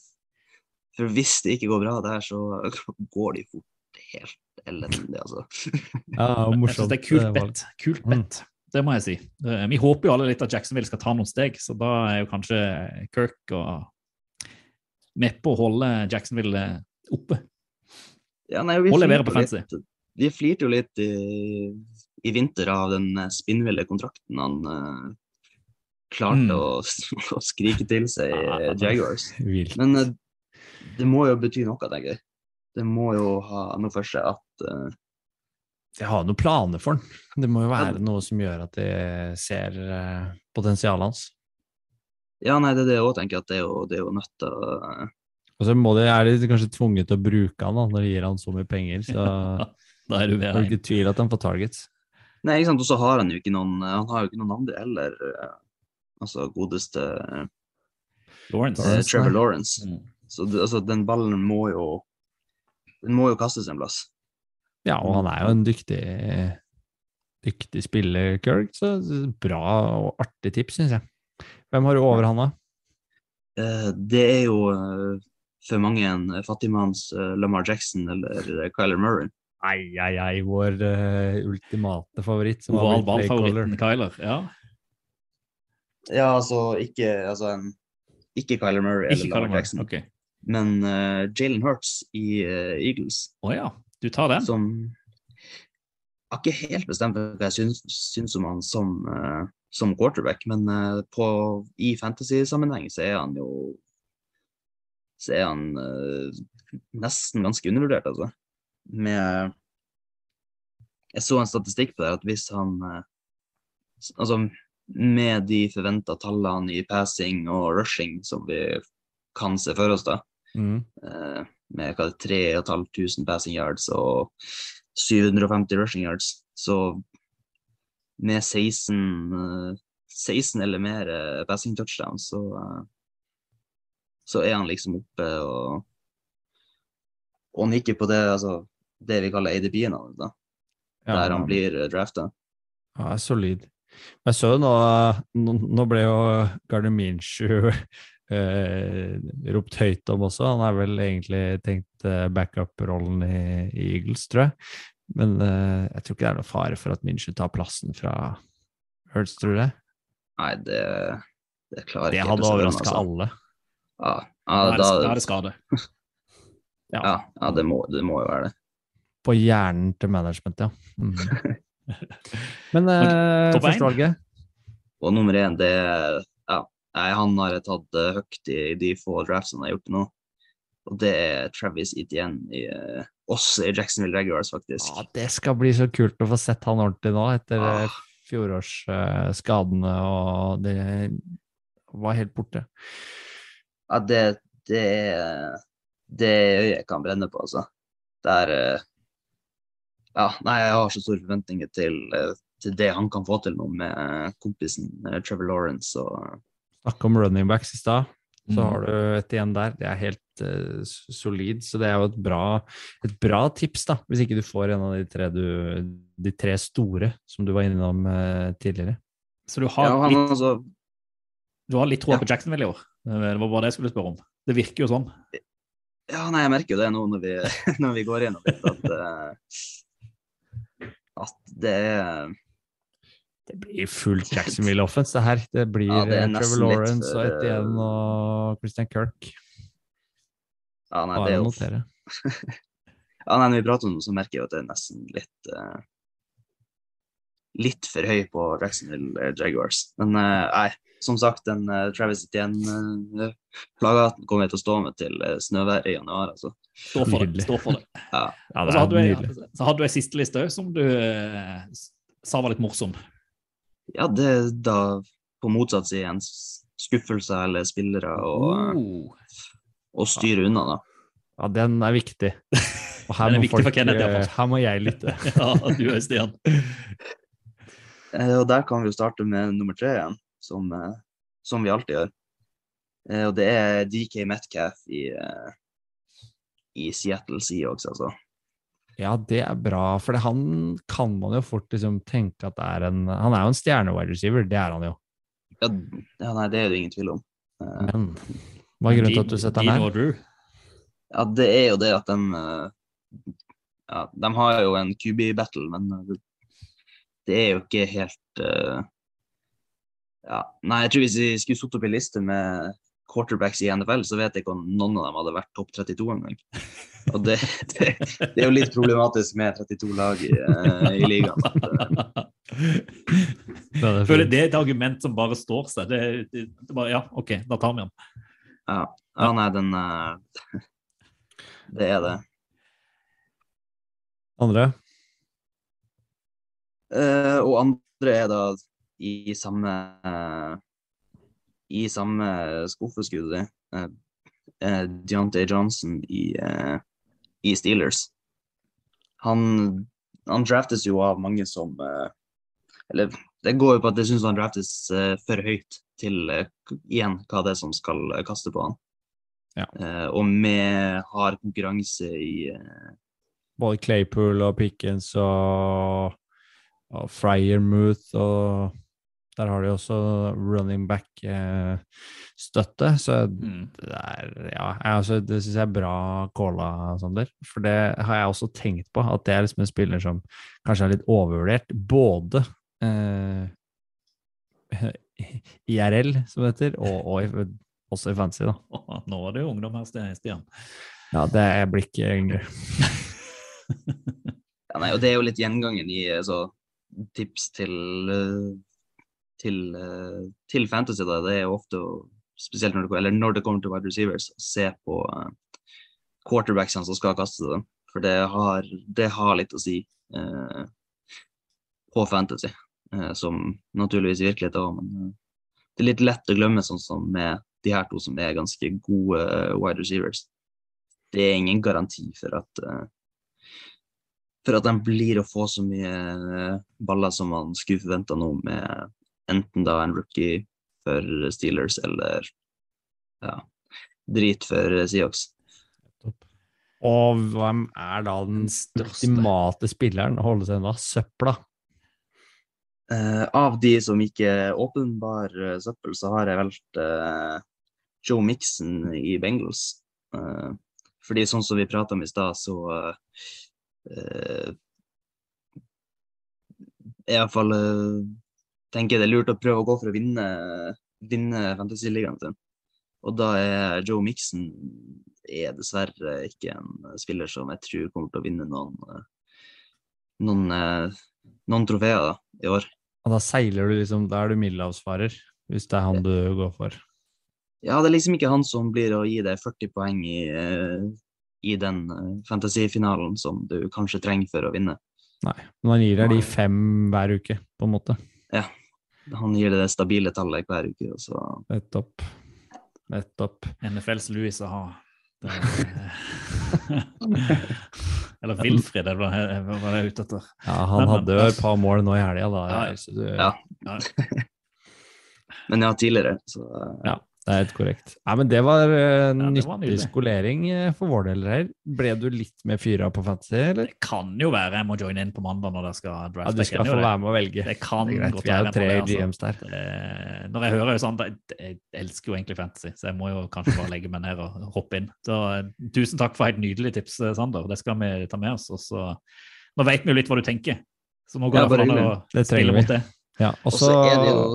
For hvis det ikke går bra der, så går de fort helt elendig, altså. Ja, og Jeg synes det er kult bedt. Kult bet. Mm. Det må jeg si. Eh, Vi håper jo alle litt at Jacksonville skal ta noen steg, så da er jo kanskje Kirk og med på å holde Jacksonville oppe. Ja, nei, vi Og levere på litt- Vi flirte jo litt i, i vinter av den eh, spinnville kontrakten han uh, klarte Mm. å, å skrike til seg i Jaguars. Vilt. Men uh, det må jo bety noe, tenker jeg. Det må jo ha noe for seg at eh, Jeg har noen planer for den. Det må jo være noe som gjør at de ser eh, potensialet hans. Ja, nei, det er det jeg òg tenker, at det er jo, det er jo nødt til å eh, Og så må de, er de kanskje tvunget til å bruke han da, når de gir han så mye penger. Så Da er du det er ikke tvil at han får targets. Nei, ikke sant, og så har han jo ikke noen Han har jo ikke noen andre heller. eh, Altså godeste eh, Lawrence. Eh, Trevor. Lawrence. Mm. Så det, altså, den ballen må jo Den må jo kastes en plass. Ja, og han er jo en dyktig, dyktig spiller, Kirk, så bra og artig tips, syns jeg. Hvem har du over han, da? Eh, det er jo eh, for mange en fattigmanns eh, Lamar Jackson eller Kyler Murray. Ai, ai, ai, vår uh, ultimate favoritt. som har Oval blitt Kyler. Ja. Ja, altså ikke altså en, Ikke Kyler Murray Ikke eller Kyler Lamar Jackson, Ok. men uh, Jalen Hurts i uh, Eagles, Å ja, du tar den? som Jeg har ikke helt bestemt hva jeg syns, syns om han som, uh, som quarterback, men uh, på, i fantasy-sammenheng så er han jo Så er han uh, nesten ganske undervurdert, altså. Med Jeg så en statistikk på det, at hvis han Altså med de forventa tallene i passing og rushing som vi kan se for oss, da, Mm. Eh, med hva det er 3500 passing yards og 750 rushing yards, så med 16, eh, 16 eller mer eh, passing touchdowns, så, eh, så er han liksom oppe og og nikker på det, altså, det vi kaller ADB-en hans, da, Ja, der han blir drafta. Ja, er solid. Men jeg så jo nå, nå ble jo Gardner Minshew eh, ropt høyt om også. Han er vel egentlig tenkt eh, backup-rollen i, i Eagles, tror jeg. Men eh, jeg tror ikke det er noe fare for at München tar plassen fra Hurts, tror du det? Nei, det, det klarer Det ikke Det hadde å se den, overraska altså. alle. Ja, ja, det, da, da er det skade. ja, ja det, må, det må jo være det. På hjernen til management, ja. Mhm. Men eh, førstevalget? Og nummer én, det ja, nei, Han har jeg tatt uh, høyt i de få draftsene jeg har gjort nå. Og det er Travis Etienne i uh, oss i Jacksonville Regulars, faktisk. Ja, det skal bli så kult å få sett han ordentlig nå, etter Ah. fjorårsskadene uh, og det var helt borte. Ja, det, det er det øyet kan brenne på, altså. Det er uh, Ja, nei, jeg har så store forventninger til, eh, til det han kan få til nå med eh, kompisen eh, Trevor Lawrence og Snakka om running backs i stad. Så Mm. har du et igjen der. Det er helt uh, solid, så det er jo et bra, et bra tips, da. Hvis ikke du får en av de tre, du, de tre store som du var innom uh, tidligere. Så du har, Ja, litt, altså du har litt tro Ja. på Jacksonville i år? Det var bare det jeg skulle spørre om. Det virker jo sånn. Ja, nei, jeg merker jo det nå når vi, når vi går gjennom litt, at, uh, at det er Det blir fullt Jacksonville offense, det her. Det blir Ja, det eh, Trevor litt Lawrence for, og Etienne eh, og Christian Kirk. Ja, nei, det er jo notere. Ja, nei, når vi prater om det, så merker jeg at det er nesten litt uh, Litt for høy på Jacksonville Jaguars. Men uh, nei, som sagt, den uh, Travis Etienne-plaga kommer jeg til å stå med til uh, snøværet i januar. altså. Stå for det. Stå for det. Ja, Ja, det så er hadde, du, nydelig. så hadde du ei siste liste òg, som du sa var litt morsom. Ja det er da på motsatt side en s- skuffelser eller spillere å Oh. styre unna, da. Ja, den er viktig. Og her, Den er må, viktig folk, Kenneth, eh, her må jeg lytte. Ja, du er Stian. Eh, og der kan vi jo starte med nummer tre igjen, som, eh, som vi alltid gjør. Eh, og det er DK Metcalf i, i Seattle Seahawks, altså. Ja, det er bra, for han kan man jo fort liksom tenke at det er en Han er jo en stjerne-wide receiver, det er han jo. Ja, nei, det er det ingen tvil om. Eh, Men hva er grunnen til at du setter han her? ja, det er jo det at den eh, ja, De har jo en QB-battle, men eh, det er jo ikke helt ja, Nei, jeg tror hvis vi skulle satt opp en liste med quarterbacks i NFL, så vet jeg ikke om noen av dem hadde vært topp 32 engang. Og det, det, det er jo litt problematisk med 32 lag i, eh, i ligaen. eh, er Jeg føler det er et argument som bare står seg. Det, det, det bare, ja, OK, da tar vi den. Ja, ja nei, den eh, Det er det. Andre? Uh, og andre er da i samme eh, i samme skuffeskuddet. uh, Deontay Johnson i, uh, i Steelers. Han, han draftes jo av mange som Eller det går jo på at jeg syns han draftes for høyt til igjen hva det er som skal kaste på han. Ja. Og med hard konkurranse i Både Claypool og Pickens og, og Fryermuth og der har de også running back-støtte, så Mm. det er Ja, jeg, altså, det syns jeg er bra calla, Sander. For det har jeg også tenkt på, at det er liksom en spiller som kanskje er litt overvurdert. Både eh, IRL, som det heter, og, og i, også i fancy, da. Nå var det jo ungdom her, Stian. Ja, det er blir ikke yngre. Ja, nei, og det er jo litt gjengangen i så, tips til, eh, til, eh, til fantasy. Da. Det er ofte, spesielt når det, eller når det kommer til wide receivers, å se på uh, quarterbacksene som skal kaste dem. For det har, det har litt å si uh, på fantasy, uh, som naturligvis i virkeligheten òg. Men det er litt lett å glemme, sånn som med de her to som er ganske gode wide receivers. Det er ingen garanti for at for at de blir å få så mye baller som man skulle forventa nå, med enten da en rookie for Steelers eller ja, drit for Seahawks. Og hvem er da den ultimate spilleren å holde seg unna? Søpla. Uh, av de som ikke er åpenbar uh, søppel, så har jeg valgt uh, Joe Mixon i Bengals. Uh, fordi sånn som vi prata om i stad, så uh, i hvert fall eh, tenker det er lurt å prøve å gå for å vinne, vinne Fantasy-ligaen sin. Og da er Joe Mixon er dessverre ikke en spiller som jeg tror kommer til å vinne noen, noen, noen trofeer da, i år. Og da seiler du liksom, da er du middelhavsfarer, hvis det er han du går for. Ja, det er liksom ikke han som blir å gi deg 40 poeng i, i den eh, fantasifinalen som du kanskje trenger for å vinne. Nei, men han gir deg de fem hver uke, på en måte. Han gir det stabile tallet hver uke. Og så Nettopp. Nettopp. NFLs Louis å ha. Eller Wilfred, det var hva var det jeg ute etter. Ja, han hadde jo et par mål nå i helga, da. Ja, ja. så du, Ja. Ja. Men ja, tidligere, så eh, Ja. Det er helt korrekt. Nei, men det var uh, det var nyttig skolering uh, for vår del her. Ble du litt mer fyra på fantasy, eller? Det kan jo være jeg må joine inn på mandag når det skal Ja, drafte. du skal få det. være med å velge. Det kan Det godt Vi er jo tre GMs der. Uh, Når jeg hører jo sånn, jeg, jeg elsker jo egentlig fantasy, så jeg må jo kanskje bare legge meg ned og hoppe inn. Så tusen takk for et nydelig tips, Sander. Det skal vi ta med oss. Og så, nå vet vi jo litt hva du tenker, så nå går Ja, det an å spille mot det. Ja, og så er det jo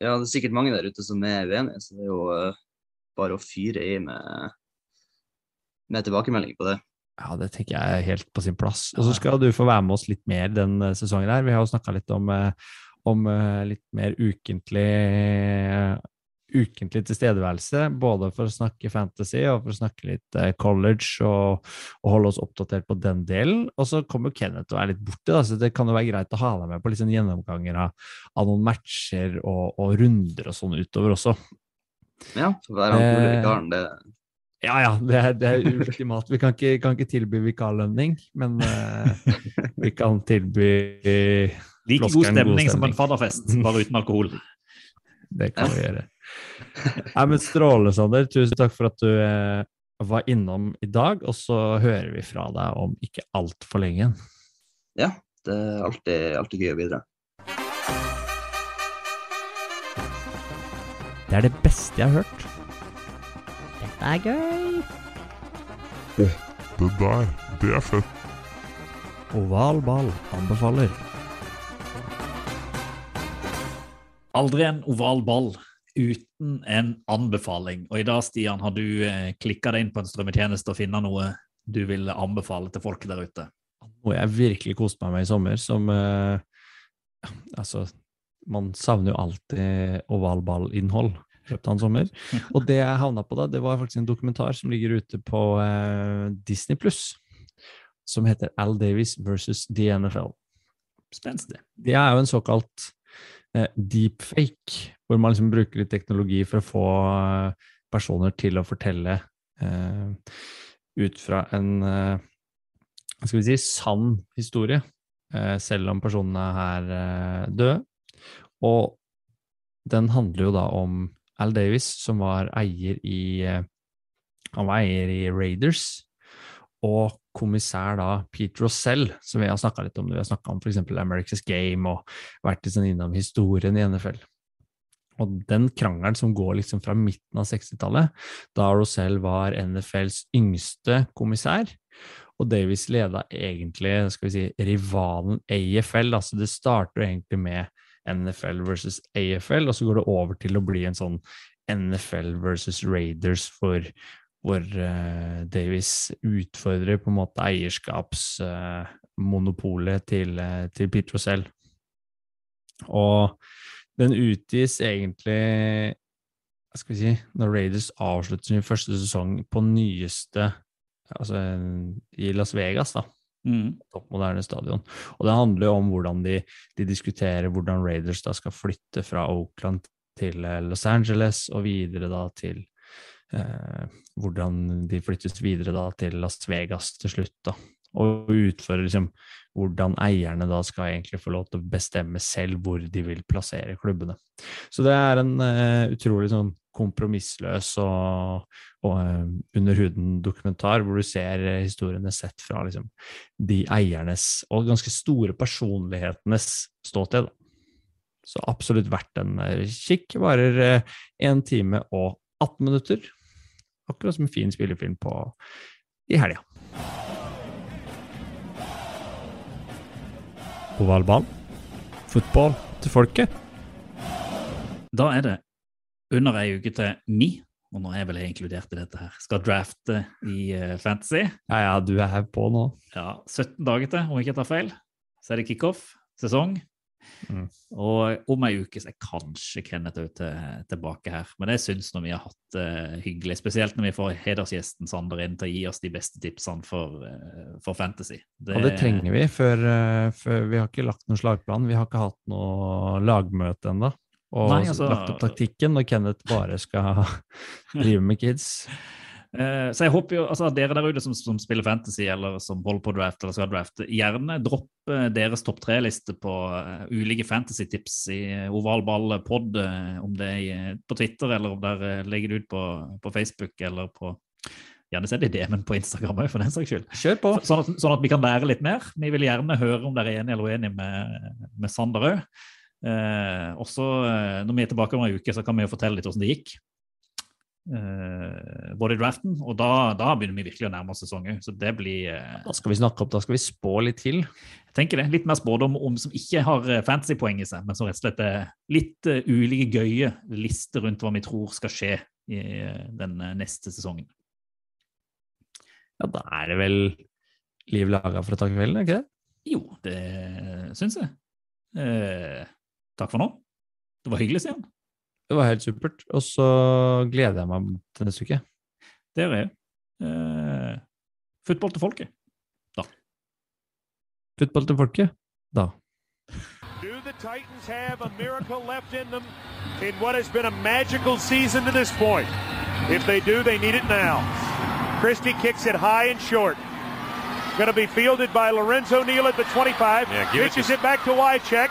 ja, det er sikkert mange der ute som er uenige, så det er jo eh, bare å fyre i med, med tilbakemelding på det. Ja, det tenker jeg er helt på sin plass. Og så skal du få være med oss litt mer den eh, sesongen her. Vi har jo snakka litt om, eh, om litt mer ukentlig ukentlig tilstedeværelse, både for å snakke fantasy og for å snakke litt eh, college og, og holde oss oppdatert på den delen. Og så kommer jo Kenneth til å være litt borte, da, så det kan jo være greit å ha deg med på litt sånn gjennomganger av, av noen matcher og, og runder og sånn utover også. Ja, for hver annen Eh, vikaren, det Ja, ja, det er, det er ultimat. Vi kan ikke, kan ikke tilby vikarlønning, men eh, vi kan tilby Like god stemning, god stemning som en fadderfest, bare uten alkohol. Det kan vi gjøre. Nei, men Strålende, Sander. Tusen takk for at du eh, var innom i dag, og så hører vi fra deg om ikke altfor lenge. Ja, det er alltid, alltid gøy å bidra. Det er det beste jeg har hørt. Dette er gøy. Det der, det er fett. Oval ball anbefaler. Aldri en oval ball uten en anbefaling. Og i dag, Stian, har du eh, klikka deg inn på en strømmetjeneste og funnet noe du vil anbefale til folk der ute? Noe jeg virkelig koste meg med i sommer, som eh, Altså, man savner jo alltid ovalballinnhold i løpet av en sommer. Og det jeg havna på da, det var faktisk en dokumentar som ligger ute på eh, Disney pluss, som heter Al Davies versus The NFL. Spenstig. Det er jo en såkalt deepfake, hvor man liksom bruker litt teknologi for å få eh, personer til å fortelle eh, ut fra en eh, skal vi si, sann historie, eh, selv om personene er eh, døde. Og den handler jo da om Al Davis, som var eier i eh, Han var eier i Raiders, og kommissær da Pete Rosell, som vi har snakka litt om. Vi har snakka om f.eks. America's Game og vært litt sånn innom historien i NFL. Og den krangelen som går liksom fra midten av 60-tallet, da Rosell var NFLs yngste kommissær, og Davis leda egentlig skal vi si, rivalen AFL. altså Det starter egentlig med NFL versus AFL, og så går det over til å bli en sånn NFL versus Raiders for hvor uh, Davis utfordrer på en måte eierskapsmonopolet til, uh, til Pete Rosell. Og den utgis egentlig hva skal vi si, når Raiders avslutter sin første sesong på nyeste Altså i Las Vegas, da Mm. toppmoderne stadion. Og det handler jo om hvordan de, de diskuterer hvordan Raiders da skal flytte fra Oakland til eh, Los Angeles, og videre da til eh, hvordan de flyttes videre da til Las Vegas til slutt. da. Og utfører liksom hvordan eierne da skal egentlig få lov til å bestemme selv hvor de vil plassere klubbene. Så det er en uh, utrolig sånn kompromissløs og, og uh, under huden-dokumentar, hvor du ser eh, historiene sett fra liksom, de eiernes og ganske store personlighetenes ståsted. Så absolutt verdt en kikk. Varer én time og 18 minutter. Akkurat som en fin spillefilm på i helga. Ovalball. Fotball til folket. Da er det under ei uke til mi, og nå er jeg vel inkludert i dette her, skal drafte i eh, Fantasy. Ja, ja, du er på nå. Ja, 17 dager til, om jeg ikke tar feil. Så er det kickoff, sesong. Mm. Og om ei uke så er kanskje Kenneth òg til, tilbake her. Men jeg syns når vi har hatt det hyggelig, spesielt når vi får hedersgjesten Sander inn til å gi oss de beste tipsene for, uh, for Fantasy. Og det trenger vi, før, uh, før vi har ikke lagt noen slagplan. Vi har ikke hatt noe lagmøte ennå. Og Nei, altså- lagt opp taktikken når Kenneth bare skal drive med kids. Eh, Så jeg håper jo, altså dere der ute som, som spiller fantasy eller som holder på draft, eller skal drafte, gjerne dropp eh, deres topp tre-liste på uh, ulike fantasy-tips i oval ball pod, uh, om det er på Twitter eller om dere legger det ut på, på Facebook eller på Gjerne send i DM-en på Instagram òg, for den saks skyld. Kjør på. Sånn at, sånn at vi kan lære litt mer. Vi vil gjerne høre om dere er enige eller uenig med, med Sander òg. Eh, også eh, når vi er tilbake om en uke, så kan vi jo fortelle litt hvordan det gikk. Eh, både i draften, og da, da begynner vi virkelig å nærme oss sesongen. Så det blir uh, Da skal vi snakke opp, da skal vi spå litt til. jeg tenker det, litt mer spådom om som ikke har eh, fantasypoeng i seg, men som rett og slett er litt uh, ulike gøye lister rundt hva vi tror skal skje i den neste sesongen. Ja, da er det vel liv laga for å ta kvelden, er ikke det? Jo, det syns jeg. Eh, takk for nå. Det var hyggelig, Stian. Det var helt supert. Og så gleder jeg meg til neste uke. Det er jeg. Eh, Fotball til folket. Da. Fotball til folket. Da. Do the Titans have a miracle left in them in what has been a magical season to this point? If they do, they need it now. Christie kicks it high and short. Going to be fielded by Lorenzo Neal at the 25. Yeah, it Pitches to- it, back to Wycheck.